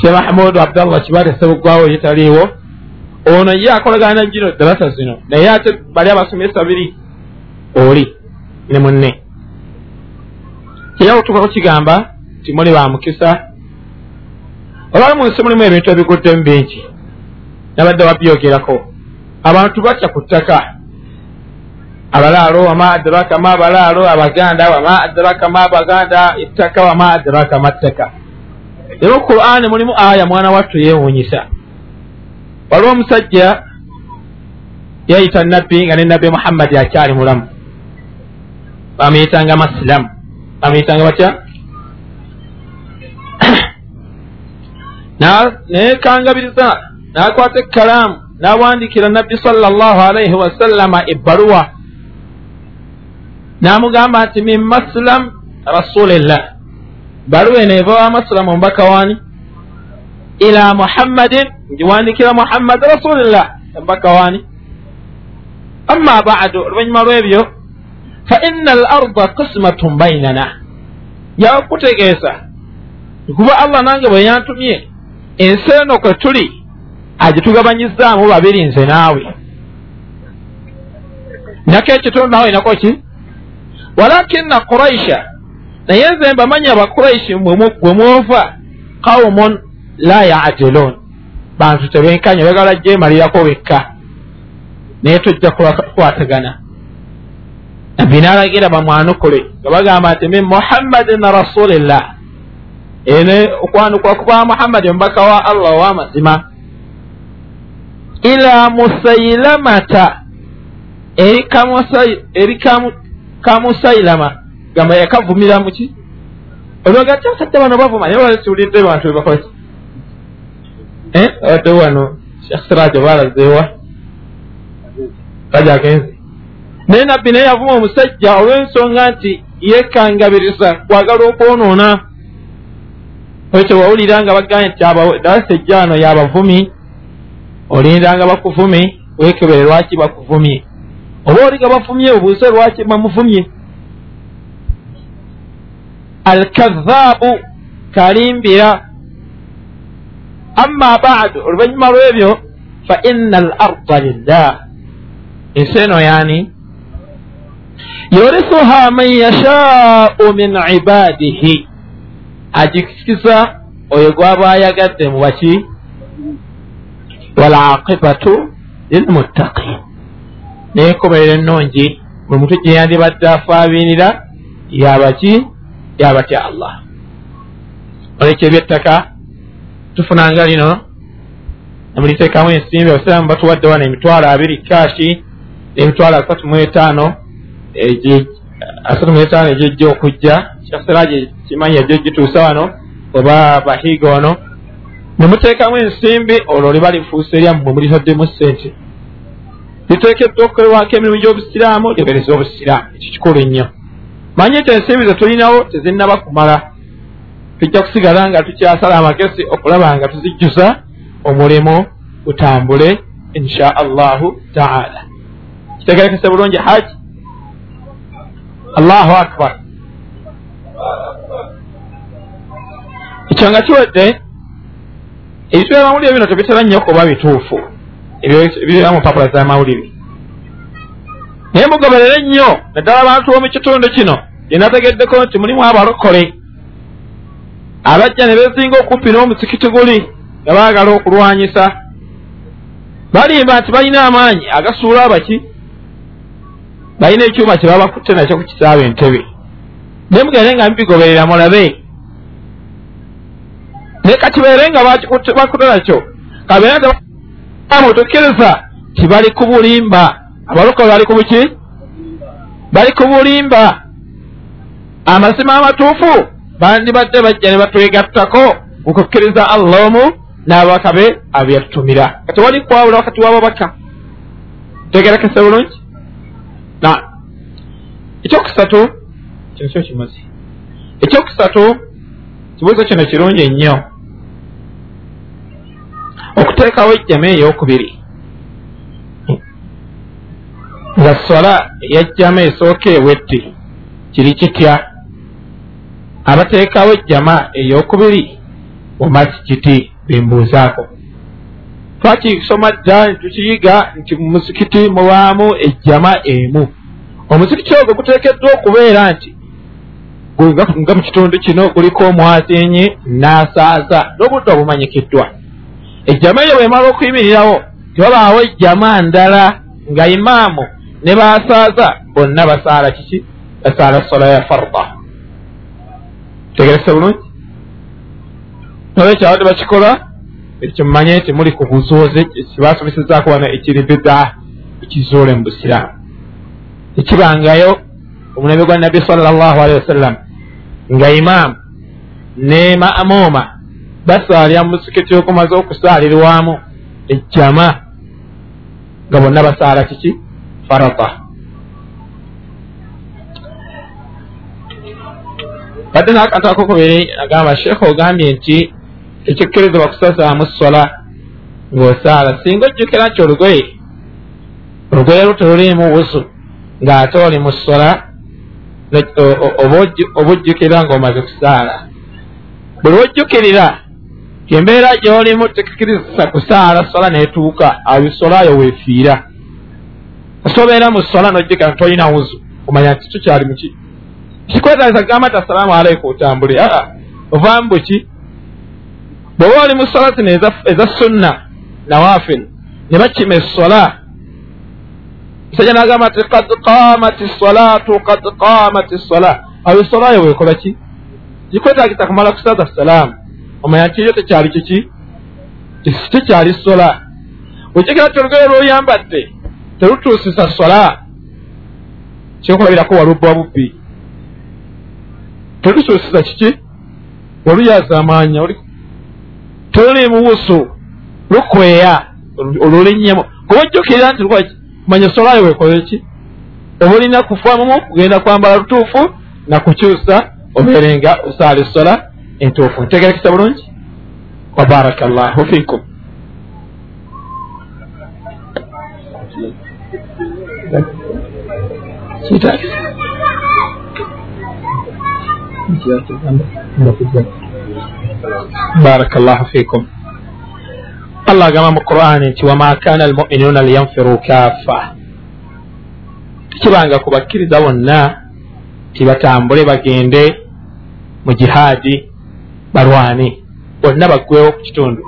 B: She mahamudu abdallah kibate sebuggwawo yetaliiwo ono ye akolagana najino dalasa zino. Naye ate bali abasomesa biri oli ne munne. Kyeya otuukako kigamba nti muli ba mukisa. Olwali mu nsi mulimu ebintu ebiguddemu bingi nabadde wabyogerako abantu batya ku ttaka abalaalo wama adraka ma abalaalo abaganda wama adraka ma abaganda ettaka wama adraka ma ttaka era qur'ani mulimu aya mwana wattu yeewuunyisa. Waliwo omusajja yayita nabbi nga ne nabbi muhammadi akyali mulamu. Bamuyitanga masilamu bamuyitanga batya? Nayekangabiriza n'akwata ekkalaamu n'awandikira nabbi sala llahu alaihi wasallama ebbaluwa n'amugamba nti min masilam rasulillah. Baluwa eno eva wa masilamu omubaka waani ila muhammadin ngiwandikira muhammad rasulillah omubaka waani amma badu oluvannyuma lw'ebyo fa inna al arda qismatun bainana yakutegeeza kuba allah nange bwe yantumye ensi eno kwe tuli agitugabanyizaamu babiri nze naawe. Nako ekitundu naawe nako ki walakina quraisha naye nze mbamanya abakuraishi gwe mwova qaumun la yadiluun bantu tebenkanya bagala gyemalirako bekka naye tojja kukwatagana nabbi n'alagira bamwanukule nga bagamba nti min muhammadin rasulillah. Ene okwanukula kuba muhammadi omubaka wa allah ow'amazima ila musailamata eri kamusailama gamba yakavumira muki? Olwagati abasajja bano bavuma naye balesiwulidde bantu bebakola ki abaddewo wano shekh siraja balazeewa kaja agenze naye nabbi naye yavuma omusajja olw'ensonga nti yekangabiriza kwagala okwonoona. Ekyo wawulira nga bagambye nti dalasa ejjaano yabavumi olindanga bakuvumi wekebere lwaki bakuvumye oba oliga bafumye obuuse lwaki bamuvumye alkazaabu kalimbira. Amma badu oluvannyuma lw'ebyo fa inna al arda lillah. Ensi eno yaani? Yorisuha man yashaau min ibadihi. Agikisiza oyo gwaba ayagadde mu baki? Walaqibatu lilmuttaqin naye enkomerero ennungi buli muntu gye yandibadde afaabiinira yabaki yabatya allah. Olekyo ebyettaka tufunanga lino nemuliteekamu ensimbi abasiraamu batuwadde wano emitwalo abiri kashi emitwalo asatu mu etaano asatu mu etaano egyejja okujja. Kyasiraje kimanyi ejjo gituusa wano oba bahiiga wano. Nemuteekamu ensimbi olwo liba lifuusa eryammwe mulitaddemu sente liteekeddwa okukolebwako emirimu gy'obusiraamu libereza obusiraamu. Ekyo kikulu nnyo manye nti ensimbi ze tulinawo tezinnaba kumala. Tujja kusigala nga tukyasala amagezi okulaba nga tuzijjuza omulimu gutambule insha allahu taala. Kitegerekese bulungi haji allahu akbar. Ekyo nga kiwedde amawulire bino tebitera nnyo kuba bituufu ebira mu mpapula z'amawulire naye mugoberere nnyo naddala abantu b'omu kitundu kino gyenategeddeko nti mulimu abalokole. Abajja ne beezinga okumpi n'omuzikiti guli nga baagala okulwanyisa. Balimba nti balina amaanyi agasuula abaki balina ekyuma kye babakutte nakyo ku kisaaba entebe. Naye mugende nga mubigoberera mulabe. Naye kakibeere nga bakutte nakyo kabeera mutukkiriza ti bali ku bulimba. Abalokole bali ku buki? Bali ku bulimba. Amazima amatuufu bandibadde bajja ne batwegattako okukkiriza allah omu n'ababaka be abyatutumira kati wali kwawula wakati w'ababaka tegerekese bulungi? Na ekyokusatu kino kyo kimazi ekyokusatu kibuuzo kino kirungi ennyo okuteekawo ejjama ey'okubiri. Nga sola eyajjama esooka ewedde kiri kitya? Abateekawo ejjama ey'okubiri mu masikiti bembuuzaako twakisoma dda nitukiyiga nti mu musikiti mubaamu ejjama emu. Omuzikiti ogwo guteekeddwa okubeera nti nga mu kitundu kino guliko omwazinyi n'asaaza n'obudde obumanyikiddwa ejjama eyo bwemala okuyimirirawo tebabaawo ejjama ndala nga imaamu ne baasaaza bonna basaala kiki? Basaala sola ya farda. Tegerese bulungi? Nolwekyo abadde bakikola ekyo mumanye nti muli ku buzuuzi kibasomesezzaako wano ekiri bida ekizuule mu busiraamu. Ekibangayo omulembe gwa nabbi salllahu alehi wasallam nga imaamu ne maamuuma basaalira mu musikiti okumaze okusaalirwamu ejjama. Nga bonna basaala kiki? Farata. Badde n'akantu akokubiri agamba sheekh ogambye nti ekikkirizibwa kusasaamu sola ng'osaala singa ojjukira nti olugoye olugoye lu teruliimu wusu ng'ate oli mu sola oba ojjukira ng'omaze kusaala. Buli wojjukirira embeera gy'olimu tekikkiriza kusaala sola neetuuka ayo sola ayo weefiira. Osobeera mu sola nti tolina wuzu omanya nti tukyali muki kikwetagisa kugamba nti assalaamu aleikum otambule. Aa ovaamu buki bw'oba oli mu sola zino eza sunna nawafil ne bakima essola musajja n'agamba nti kad qamat ssalatu kad qamat ssala awo essola yo weekola ki? Gikwetagisa kumala kusaza salaamu omanya nti eyo tekyali kiki? Tekyali sola. Ojjukira ti olugoye lwoyambadde terutuusisa sola. Kyokulabirako walubba bubbi. Terutuusisa kiki? Waluyaza amaanya toluli mubusu lukweya olulinnyemu. Kuba ojjukirira nti manya solayo wekole ki? Oba olina kufamumu kugenda kwambala lutuufu nakukyusa obeerenga osaala esola entuufu ntegerekesa bulungi wabaraka llahu fiikum baraka llahu fiikum allah agamba mu qur'ani nti wama kana almuminuuna liyanfiru kaffa tekibanga ku bakkiriza bonna tibatambule bagende mu jihaadi balwane bonna baggwewo ku kitundu.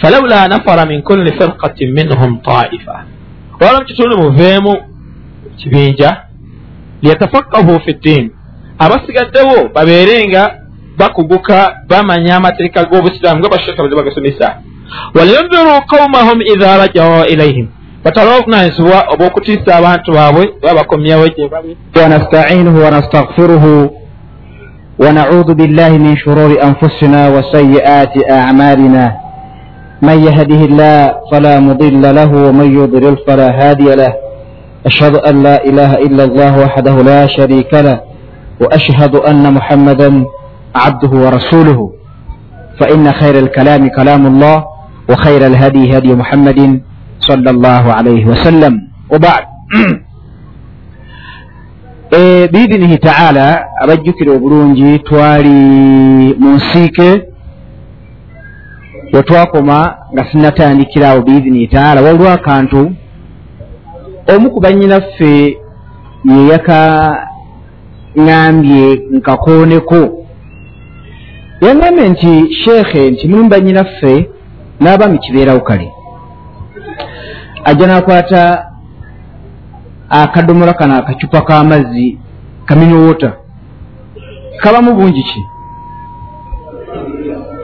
B: Falawula nafara min kulli firqatin minhum taifa. Olwala mu kitundu muveemu kibinja liyatafakahu fi ddiini abasigaddewo babeere nga bakuguka bamanya amateeka g'obusiraamu nga basheka baze bagasomesa. Waliyundiru qaumahum idha rajao ilaihim batale obuvunanyizibwa obw'okutiisa abantu baabwe babakomyawo gye bali.
A: Wanastaciinuhu wanastagfiruhu ونعوذ بالله من شرور أنفسنا وسيئات أعمالنا. من يهده الله فلا مضل له ومن يضلل فلا هادي له. أشهد أن لا إله إلا الله وحده لا شريك له وأشهد أن محمدا عبده ورسوله. فإن خير الكلام كلام الله وخير الهدي هدي محمد صلى الله عليه وسلم. وبعد. biidinihi taala abajjukire obulungi twali mu nsiike wetwakoma nga sinatandikiraawo biidinihi taala waliwo akantu omu ku bannyinaffe yeyakaŋambye nkakooneko yangambye nti sheekhe nti mulimu bannyinaffe n'abaami kibeerawo kale. Ajja n'akwata akadomola kano akacupa k'amazzi kaminowota kabamu bungi ki?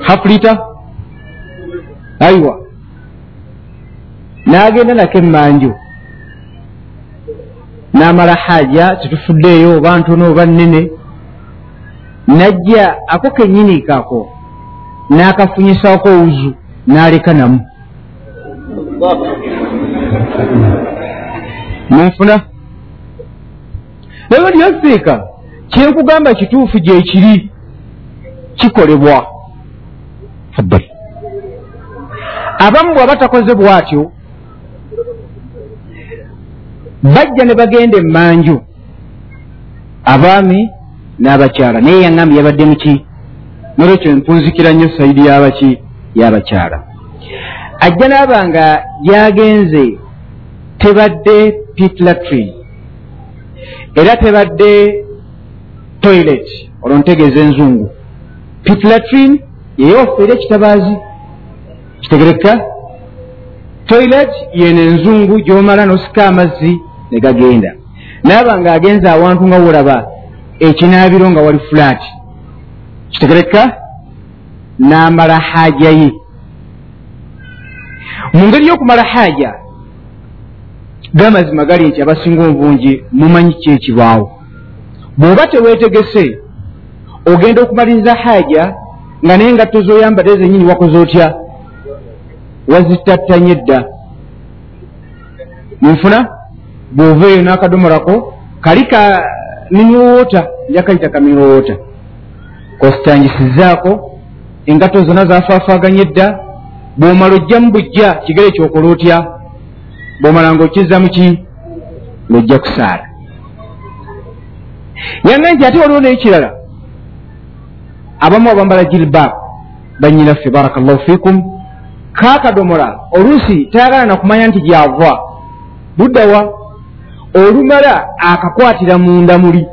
A: Hafulita ayiwa. N'agenda nako emmanju. N'amala haja tetufuddeeyo oba ntono oba nnene. Najja ako kennyini kako n'akafunyisako owuzu n'aleka namu munfuna naye lyafeeka kyenkugamba kituufu gyekiri kikolebwa. Faddal abamu bw'aba takoze bw'atyo bajja ne bagenda emmanju abaami n'abakyala. Naye yaŋŋambye yabadde muki nolwekyo mpunzikira nnyo sayidi y'abaki y'abakyala. Ajja n'aba nga yagenze tebadde pitlatry era tebadde toilet olwo ntegeeza enzungu. Pitlatrin yeyofeera ekitabaazi. Kitegereka toilet yeno enzungu gyomala nosika amazzi ne gagenda. Naaba nga agenza awantu nga wolaba ekinaabiro nga wali fulaati kitegereka n'amala haja ye. Mu ngeri y'okumala haja gamazima gali nti abasinga obungi mumanyi ki ekibaawo bw'oba teweetegese ogenda okumaliriza haja nga naye engatto z'oyambadde zennyini wakoze otya? Wazitattanye dda. Munfuna? Bw'ova eyo n'akadomolako kali ka miniwoota njakayita ka miniwoota kositangisizaako engatto zonna zafaafaaganye dda bw'omala ojjamu bujja kigere kyokola otya bw'omala ng'okizza muki ng'ojja kusaala. Yange nti ate waliwo n'ekirala abamu abambala jilbab bannyinaffe barakallahu fikum kaakadomola oluusi tayagala nakumanya nti gyava. Buddawa olumala akakwatira munda muli.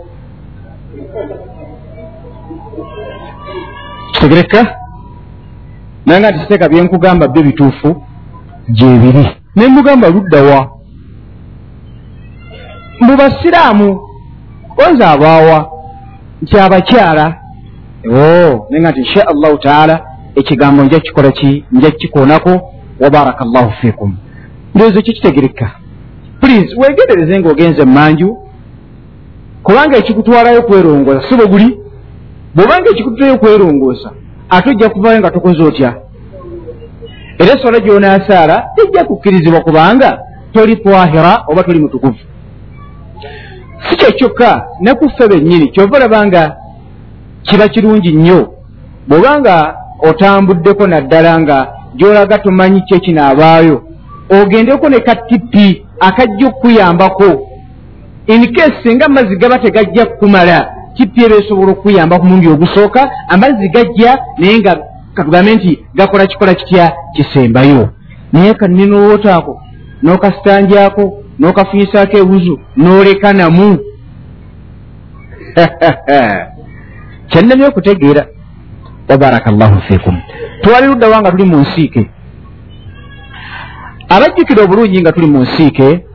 A: Kitegereka naye nga tisiteeka byenkugamba byo bituufu gyebiri ne mugamba luddawa mu basiraamu onze abaawa nti abakyala. O naye nga nti insha allahu taala ekigambo nja kikola ki? Nja kikoonako wa baraka llahu fikum ndowooza ekyo kitegereka? Please wegendereze ngaogenze emanju kubanga ekikutwalayo kwerongoosa si bwe guli? Bw'obanga ekikutulayo kwerongoosa ate ojja kuvayo nga tokoze otya era eswala gy'onaasaala tejja kukkirizibwa kubanga toli twahira oba toli mutukuvu. Si kyo kyokka ne ku ffe bennyini kyova olaba nga kiba kirungi nnyo bw'obanga otambuddeko naddala nga gy'olaga tomanyi ki ekinaabaayo ogendeko ne katippi akajja okukuyambako. Incase singa amazzi gaba tegajja kukumala kippi eba esobola okukuyamba ku mulundi ogusooka amazzi gajja naye nga katugambe nti gakola kikola kitya? Kisembayo. Naye kaninowootaako n'okasitanjako n'okafunyisaako ewuzu n'oleka namu kyannamye okutegeera. Wabaraka llahu fikum twali luddawa nga tuli mu nsiike? Abajjukira obulungi nga tuli mu nsiike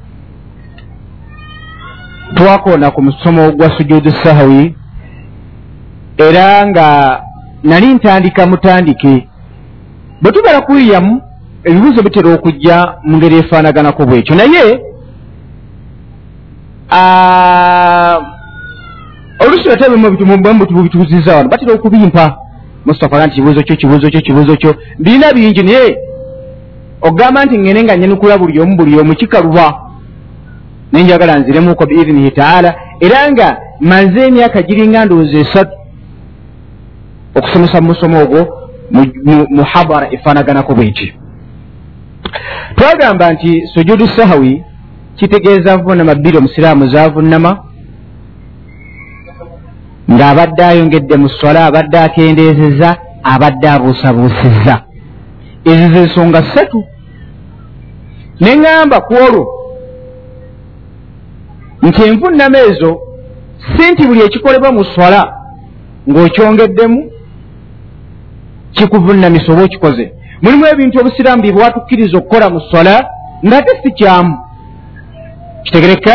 A: twakoona ku musomo gwa sujudu sahawi era nga nali ntandika mutandike. Bwe tubera kuyiyamu ebibuuzo bitera okujja mu ngeri efaanaganako bwekyo. Naye olusi ate bitubuziza wano. Batera okubimpa. Mustafa nti kibuuzo kyo kibuuzo kyo kibuuzo kyo. Birina bingi naye ogamba nti ngene nga nyenukula buli omu buli omu kikaluba. Naye njagala nziremuko biidinihi taala. Era nga maze emyaka giringa ndowooza esatu okusomesa mu musomo ogwo muhabara efaanaganako bwenti twagamba nti sujudu sahawi kitegeeza vunama bbiri omusiraamu zavunama ng'abadde ayongedde mu sola abadde akendeezeza abadde abuusabuusizza. Ezo zensonga ssatu. Ne ŋŋamba ku olwo nti envunnama ezo si nti buli ekikolebwa mu sola ng'okyongeddemu kikuvunnamisa oba okikoze mulimu ebintu obusiraamu bye bwatukkiriza okukola mu sola ng'ate si kyamu. Kitegereka?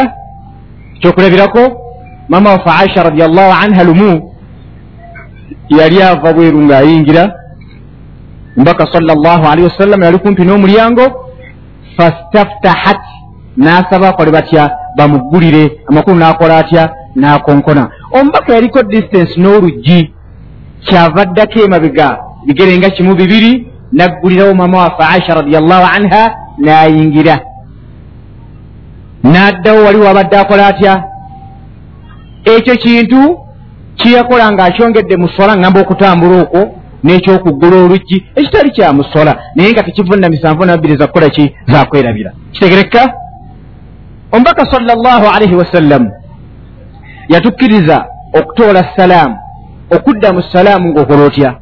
A: Kyokulabirako mama waffe aisha radiallahu anha lumu yali ava bweru ng'ayingira mbaka sala llahu alihi wasallam yali kumpi n'omulyango fastaftahat n'asaba akole batya bamuggulire amakulu n'akola atya n'akonkona. Omubaka yaliko distance n'oluggi kyava ddako emabega bigere nga kimu bibiri naggulirawo mama waffe aisha radiallahu anha n'ayingira. N'addawo wali wabadde akola atya? Ekyo kintu kiyakola ng'akyongedde mu sola ngamba okutambula okwo n'ekyokuggula oluggi ekitali kya musola naye nga tekivunamisa nvunamabbiri zakukola ki? Zakwerabira kitegereka? Omubaka sala llahu alaihi wasallam yatukkiriza okutoola salaamu okudda mu salaamu ng'okola otya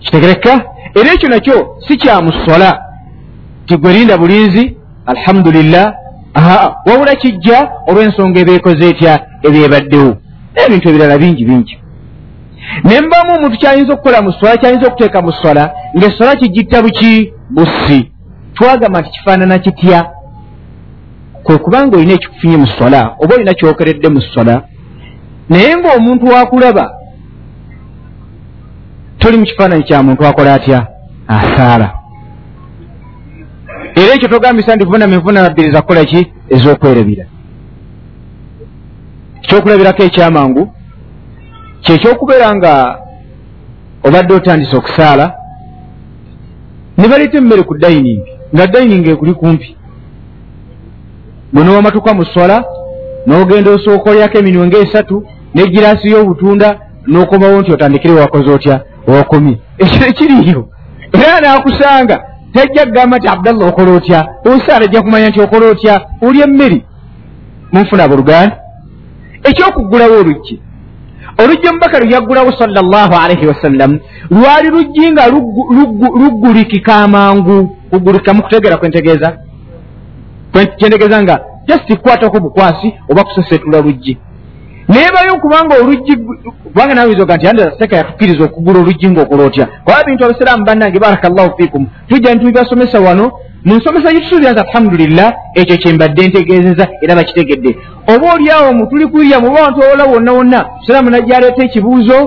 A: kitegereka era ekyo nakyo si kya musola. Tigwerinda bulinzi alhamdulillah aa wabula kijja olw'ensonga ebeekoze etya ebyebaddewo? N'ebintu ebirala bingi bingi. Ne mbamu omuntu kyayinza okukola mu swala kyayinza okuteeka mu swala ng'eswala kigitta buki bussi. Twagamba nti kifaanana kitya? Kwe kubanga olina ekikufunye mu swala oba olina kyokeredde mu swala naye ng'omuntu wakulaba toli mu kifaananyi kya muntu akola atya? Asaala. Era ekyo togambisa nti vunama envunama bbiri zakukola ki? Ez'okwerabira. Ekyokulabirako ekyamangu kyekyokubeera nga obadde otandise okusaala ne baleeta emmere ku dayining nga dayining ekuli kumpi. Bwe nowamatuka mu swala n'ogenda osooka olyako eminwe ngaesatu n'egiraasi y'obutunda n'okomawo nti otandikire wakoze otya wakomye ekyo ekiriyo. Era naakusanga tajja kugamba nti abdallah okola otya? Osaala ajja kumanya nti okola otya? Oli emmeri munfuna abuluganda ekyokuggulawo oluggi. Oluggi omubaka luyaggulawo sala llahu alaihi wasallam lwali luggi nga luggulikika amangu. Kuggulika mukutegeera kwentegeeza kyentegeeza nga just kukwatako bukwasi oba kusesetula luggi neebayo okubanga oluggi kubanga nawizoga nti andaseka yatukkiriza okuggula oluggi ngaokola otya? Kuba bintu abasiraamu bannange baraka llahu fikum tujja nitubibasomesa wano mu nsomesa gitusuubira nti alhamdulillah ekyo kyembadde ntegeezeza era bakitegedde. Oba oliawo mutuli kwirya muba wantu owola wonna wonna siraamu najjaleeta ekibuuzo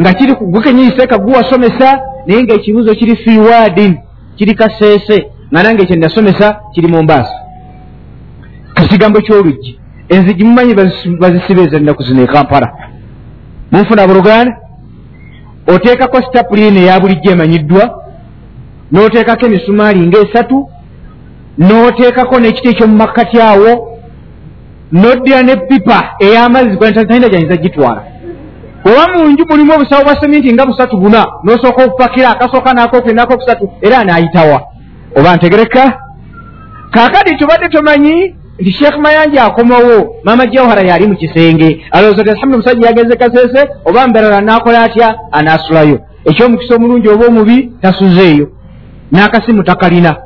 A: nga kiri gukenyiiseeka guwasomesa naye ngaekibuuzo kiri fiwadin kiri kaseese nga nange ekyo nasomesa kiri mu mbaasa kasigambo kyoluggi enzigi mumanyi bazisiba ezennaku zino ekampala munfuna buluganda oteekako sitapuliini eya bulijjo emanyiddwa n'oteekako emisumaali ngaesatu n'oteekako n'ekiti ekyomumakkati awo n'oddira n'epipa ey'amazzi talina gyayinza gitwala. Oba munju mulimu obusawo bwa seminti nga busatu buna n'osooka okupakira akasooka n'akokwe n'akokusatu era anaayitawa oba ntegereka? Kaakati tubadde tomanyi nti sheekh mayanja akomawo maama jawhara yali mu kisenge. Alowooza ti alhamdu musajja yagenze kaseese oba mberala n'akola atya? Anaasulayo. Ekyomukisa omulungi oba omubi tasuzeeyo. N'akasimu takalina.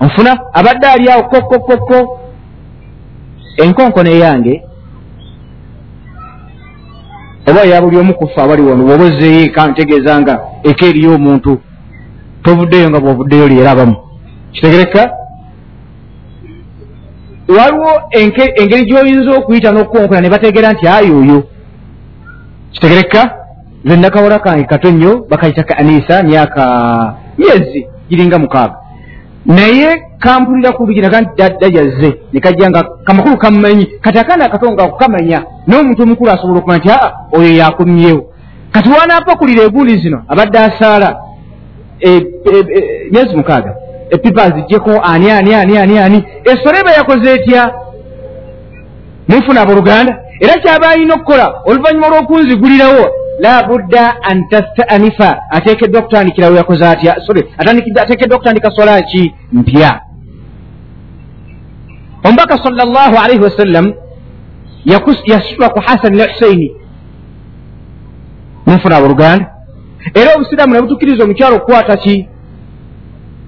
A: Onfuna abadde ali awo kokkokokko enkonkono eyange oba ya buli omu kufe abali wano woba ozeeyo eka ntegeeza nga eka eriyo omuntu. Tovuddeyo nga bwovuddeyo lyerabamu kitegereka waliwo engeri gyoyinza okuyita n'okukonkona ne bategeera nti ayo oyo. Kitegereka nze nakawala kange kato nnyo bakayita ka anisa myaka myezi giringa mukaaga. Naye kampulira ku luginaga nti dadda yazze nekajja nga kamakulu kamumanyi kati akaana akato nga kukamanya n'omuntu omukulu asobola okumanya nti aa oyo yakomyewo kati wanaapakulira eguuli zino abadde asaala e, e, e, myezi mukaaga epipa zijjeko ani ani ani ani ani. Esole eba yakoze etya? Mufuna abooluganda era kyaba alina okukola oluvannyuma lw'okunzigulirawo la budda an tastanifa ateekeddwa okutandikirawo yakoze atya? Sorry ateekeddwa okutandika sola ki? Mpya. Omubaka sal llah alaihi wasallam yasitula ku hasani ne husaini. Munfuna abooluganda era obusiraamu ne butukiriza omukyalo okukwata ki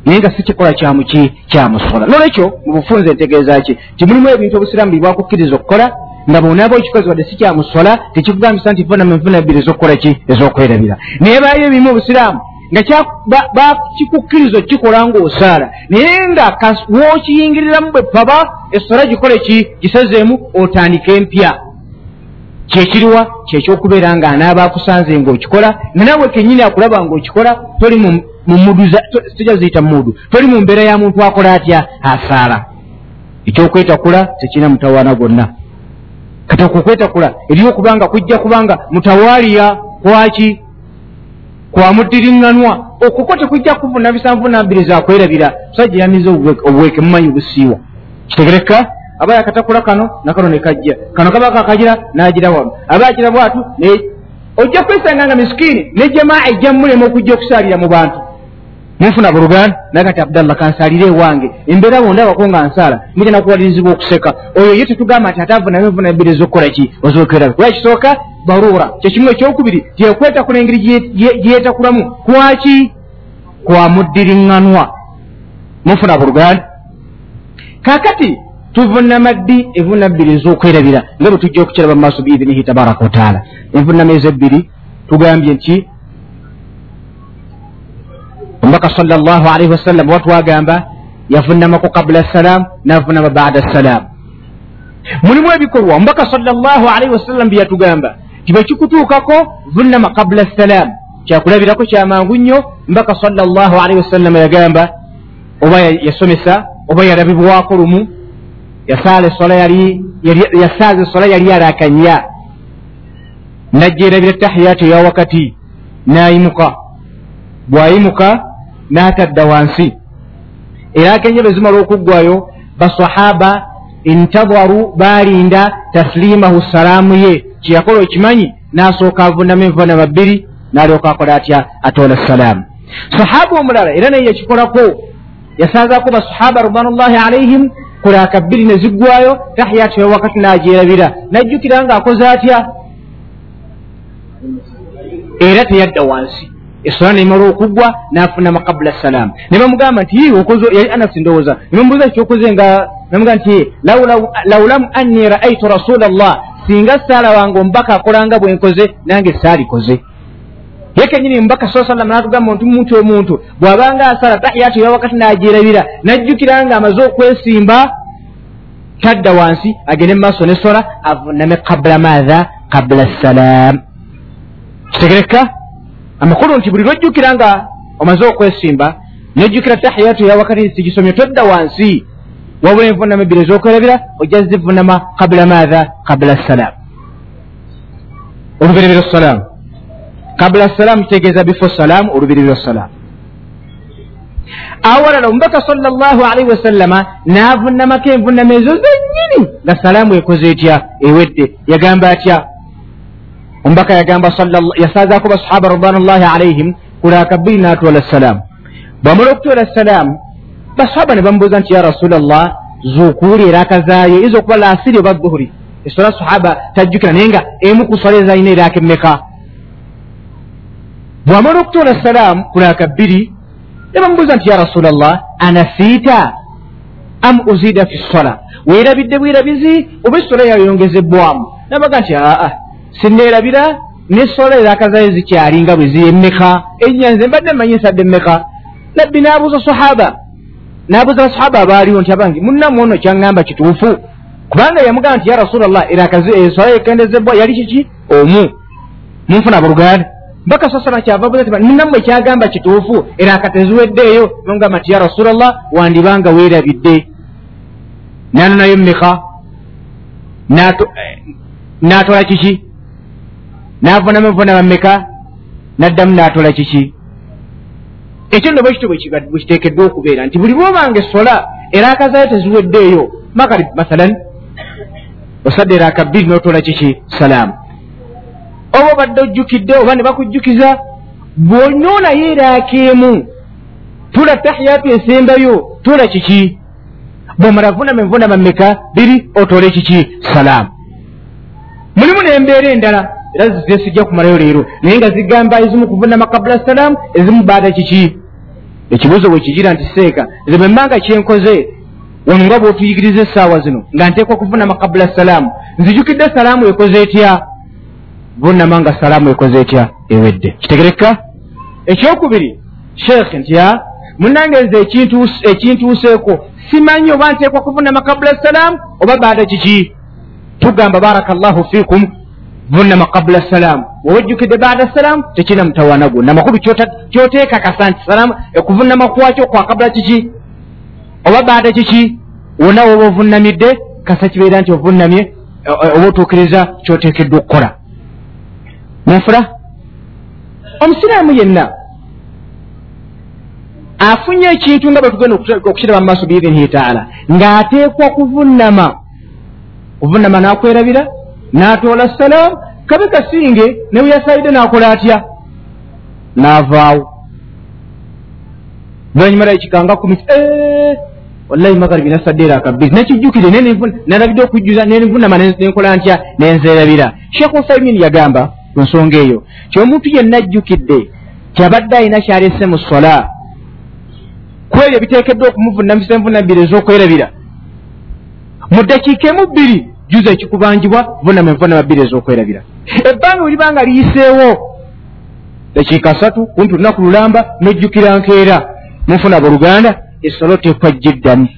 A: naye nga si kikola kyamuki kyamusola nolwekyo mu bufunze entegeeza ki? Ti mulimu ebintu obusiraamu bibwakukkiriza okukola nga bonaaba okikozi wadde si kyamusola tekikugambisa nti vunama enfuna ebbiri ez'okukola ki? Ez'okwerabira. Naye baayo ebimu obusiraamu nga bakikukkiriza okukikola ng'osaala. Naye nga wookiyingiriramu bwe paba esola gikole ki? Gisazeemu otandika empya. Kyekiriwa kyekyokubeera nga anaaba akusanze ng'okikola nanawe kennyini akulaba ng'okikola toli tujja ziyita mudu. Toli mu mbeera ya muntu akola atya? Asaala. Ekyokwetakula tekirina mutawaana gwonna. Kati okukwetakula eri okubanga kujja kubanga mutawaaliya kwaki kwamuddiriŋŋanwa okuko tekujja kuvuna bisanvu nambiri zakwerabira musajja yamiza obuweke mumanyi busiiwa. Kitegereka aba yakatakula kano nakano nekajja kano kaba kakagira nagira wamu. Aba agira bwatu ojja kwesanga nga misikiini ne jamaa ejja mulema okujja okusaalira mu bantu munfuna buluganda naye kati abdallah kansalire ewange embeera bondabako nga nsaala mujja nakuwalirizibwa okuseka oyo ye tetugamba nti ate avuname enfuna ebbiri ezokukola ki ozokera kuba kisooka baruura kyekimu ekyokubiri tyekwetakula engeri gyeyetakulamu kwaki kwamuddiriŋŋanwa munfuna buluganda kakati tuvunama ddi envunama ebbiri ezokwerabira nga bwe tujja okukiraba mu maaso biidinihi tabaraka wataala envunama ezebbiri tugambye nti omubaka salllahu alaihi wasallam. Watwagamba yavunamaku qabula salam navunama bada salam. Mulimu ebikolwa omubaka salllahu alaihi wasallam byeyatugamba tibe kikutuukako vunama qabula salam. Kyakulabirako kyamangu nnyo omubaka salllahu alaihi wasallam yagamba oba yasomesa oba yalabibwako lumu yasaala esola yali yarakanya najja erabira tahiyatu eya wakati. Nayimuka bwayimuka n'atadda wansi. Era akenye bwe zimala okuggwayo basahaba intadaru baalinda taslimahu salaamu ye. Kyeyakola okimanyi n'asooka avunama envunama bbiri n'alyoka akola atya? Atoola salaamu sahaba omulala era naye yakikolako yasaazaako basahaba ridwanullahi alaihim kulaaka bbiri ne ziggwayo tahiyatu ya wakati n'agyerabira. Najjukira ng'akoze atya? Era teyadda wansi esola nemala okuggwa nafunama kabula salaamu ne bamugamba nti yali anasi ndowooza nebamubuuza kyokoze nga namugaa nti laulamu anni raaitu rasula llah singa saala wange omubaka akolanga bwenkoze nange saalikoze ye kenyini mubaka saa sallam natugamba nti muntu omuntu bw'abanga asala tahiyatu ya wakati nagyerabira najjukira nga amaze okwesimba tadda wansi agende mumaaso nesola avuname kabula maatha kabula salaamu kitegereka amakulu nti buli lwojjukira nga omaze okwesimba nojjukira tahiyatu ya wakati sigisomye todda wansi wabula envunama ebbiri ezokwerabira ojja zivunama kabula maatha kabula salaamu oluberebero salaamu kabula salaamu kitegeeza bifo salaamu oluberebero salaamu awalala omubaka sala llahu alaihi wasallama naavunamako envunama ezo zennyini nga salaamu ekoze etya? Ewedde. Yagamba atya omubaka yagamba yasazaako basahaba ridwanullahi alaihim kulaaka bbiri natwala salaamu bwamala okutwala salaamu basahaba ne bamubuuza nti ya rasula llah zukuuli erakazaayo iza okuba lasiri oba dhuhuri esola sahaba tajjukira naye nga emu ku sola ezalina eraaka emmeka bwamala okutwala salaamu kulaaka bbiri ne bamubuuza nti ya rasula llah anasiita am uzida fi sola weerabidde bwerabizi oba esola yayongezebwamu nabaga nti aa sineerabira nesola erakazayo zikyalinga bwe ziyemmeka. Enyanze mbadde mmanyi nsadde emmeka. Nabbi n'abuuza sahaba n'abuuza basahaba abaaliwo nti abange munnamu ono kyaŋŋamba kituufu? Kubanga yamugamba nti ya rasulllah esola ekendezebwa yali kiki? Omu. Munfuna buluganda mbaka sasala kyava buza ti munnammwe ekyagamba kituufu? Eraka teziweddeeyo nomugamba nti ya rasulllah wandibanga weerabidde. Nanonayo mmeka n'atola kiki n'avunamu vunama mmeka n'addamu n'atola kiki? Ekyo nno bwekityo bwekiteekeddwa okubeera nti buli bwobanga esola eraka zayo teziweddeeyo makali mathalan osadde eraka bbiri n'otola kiki? Salaamu oba obadde ojjukidde oba ne bakujjukiza bwonoonayo eraaka emu tula tahiyatu esembayo tula kiki? Bwomala vunama envunama mmeka biri otole kiki? Salaamu mulimu n'embeera endala era zesijja kumalayo leero naye nga zigamba ezimu kuvunama kabula salaamu ezimu baada kiki ekibuuzo bwe kigira nti seeka nze bwe mmanga kyenkoze wano nga bwotuyigiriza essaawa zino. Nga nteekwa kuvunama kabula salaamu nzijukidde salaamu ekoze etya? Vunama nga salaamu ekoze etya? Ewedde. Kitegereka. Ekyokubiri sheekh nti a munange nze ekintuuseeko simanyi oba nteekwa kuvunama kabula salaamu oba baada kiki tugamba baraka llahu fiikum vunama kabula salaamu woba ojjukidde baada salaamu tekina mutawaana gwonna amakulu kyoteekakasa nti salaamu ekuvunama kwakyo kwa kabula kiki oba baada kiki wonna woba ovunamidde kasa kibeera nti ovunamye oba otuukiriza kyoteekeddwa okukola munfula omusiraamu yenna afunye ekintu nga bwe tugenda okukiraba mu maaso biidhinihi taala. Ng'ateekwa kuvunama kuvunama n'akwerabira n'atoola salaamu kabe kasinge ne bwe yasalidde n'akola atya? N'avaawo. Lwanyuma ekikanga kumi wallahi magaribi nasadde era akabizi nakijjukire nalabidde okujjuza nenvunama nenkola ntya nenzeerabira sheekh uthaimin yagamba ku nsonga eyo kyomuntu yenna ajjukidde kyabadde alina kyalese mu sola ku ebyo biteekeddwa okumuvunamisa envunabiri ez'okwerabira. Mu ddakiika emu bbiri juza ekikubanjibwa vunama envunama bbiri ez'okwerabira ebbanga welibanga liyiseewo. Dakiika satu kumpi olunaku lulamba nojjukira nkeera. Munfuna buluganda esolo tekwajjiddamu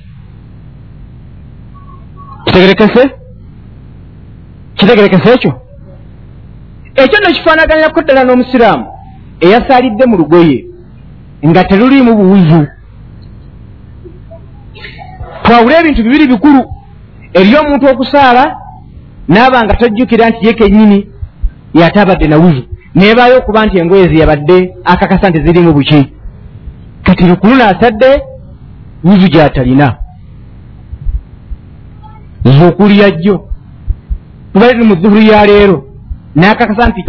A: kitegerekese? Kitegerekese ekyo? Ekyo no kifaanaganyako ddala n'omusiraamu eyasalidde mu lugoye nga teruliimu buwuzu. Twawule ebintu bibiri bikulu eri omuntu okusaala naaba nga tojjukira nti ye kennyini yate abadde na wuzu neebaayo okuba nti engoye ze yabadde akakasa nti zirimu buki. Kati lukulu naasadde wuzu gyatalina zuukulya jjo. Kuba eri mu zuhuru ya leero. N'akakasa nti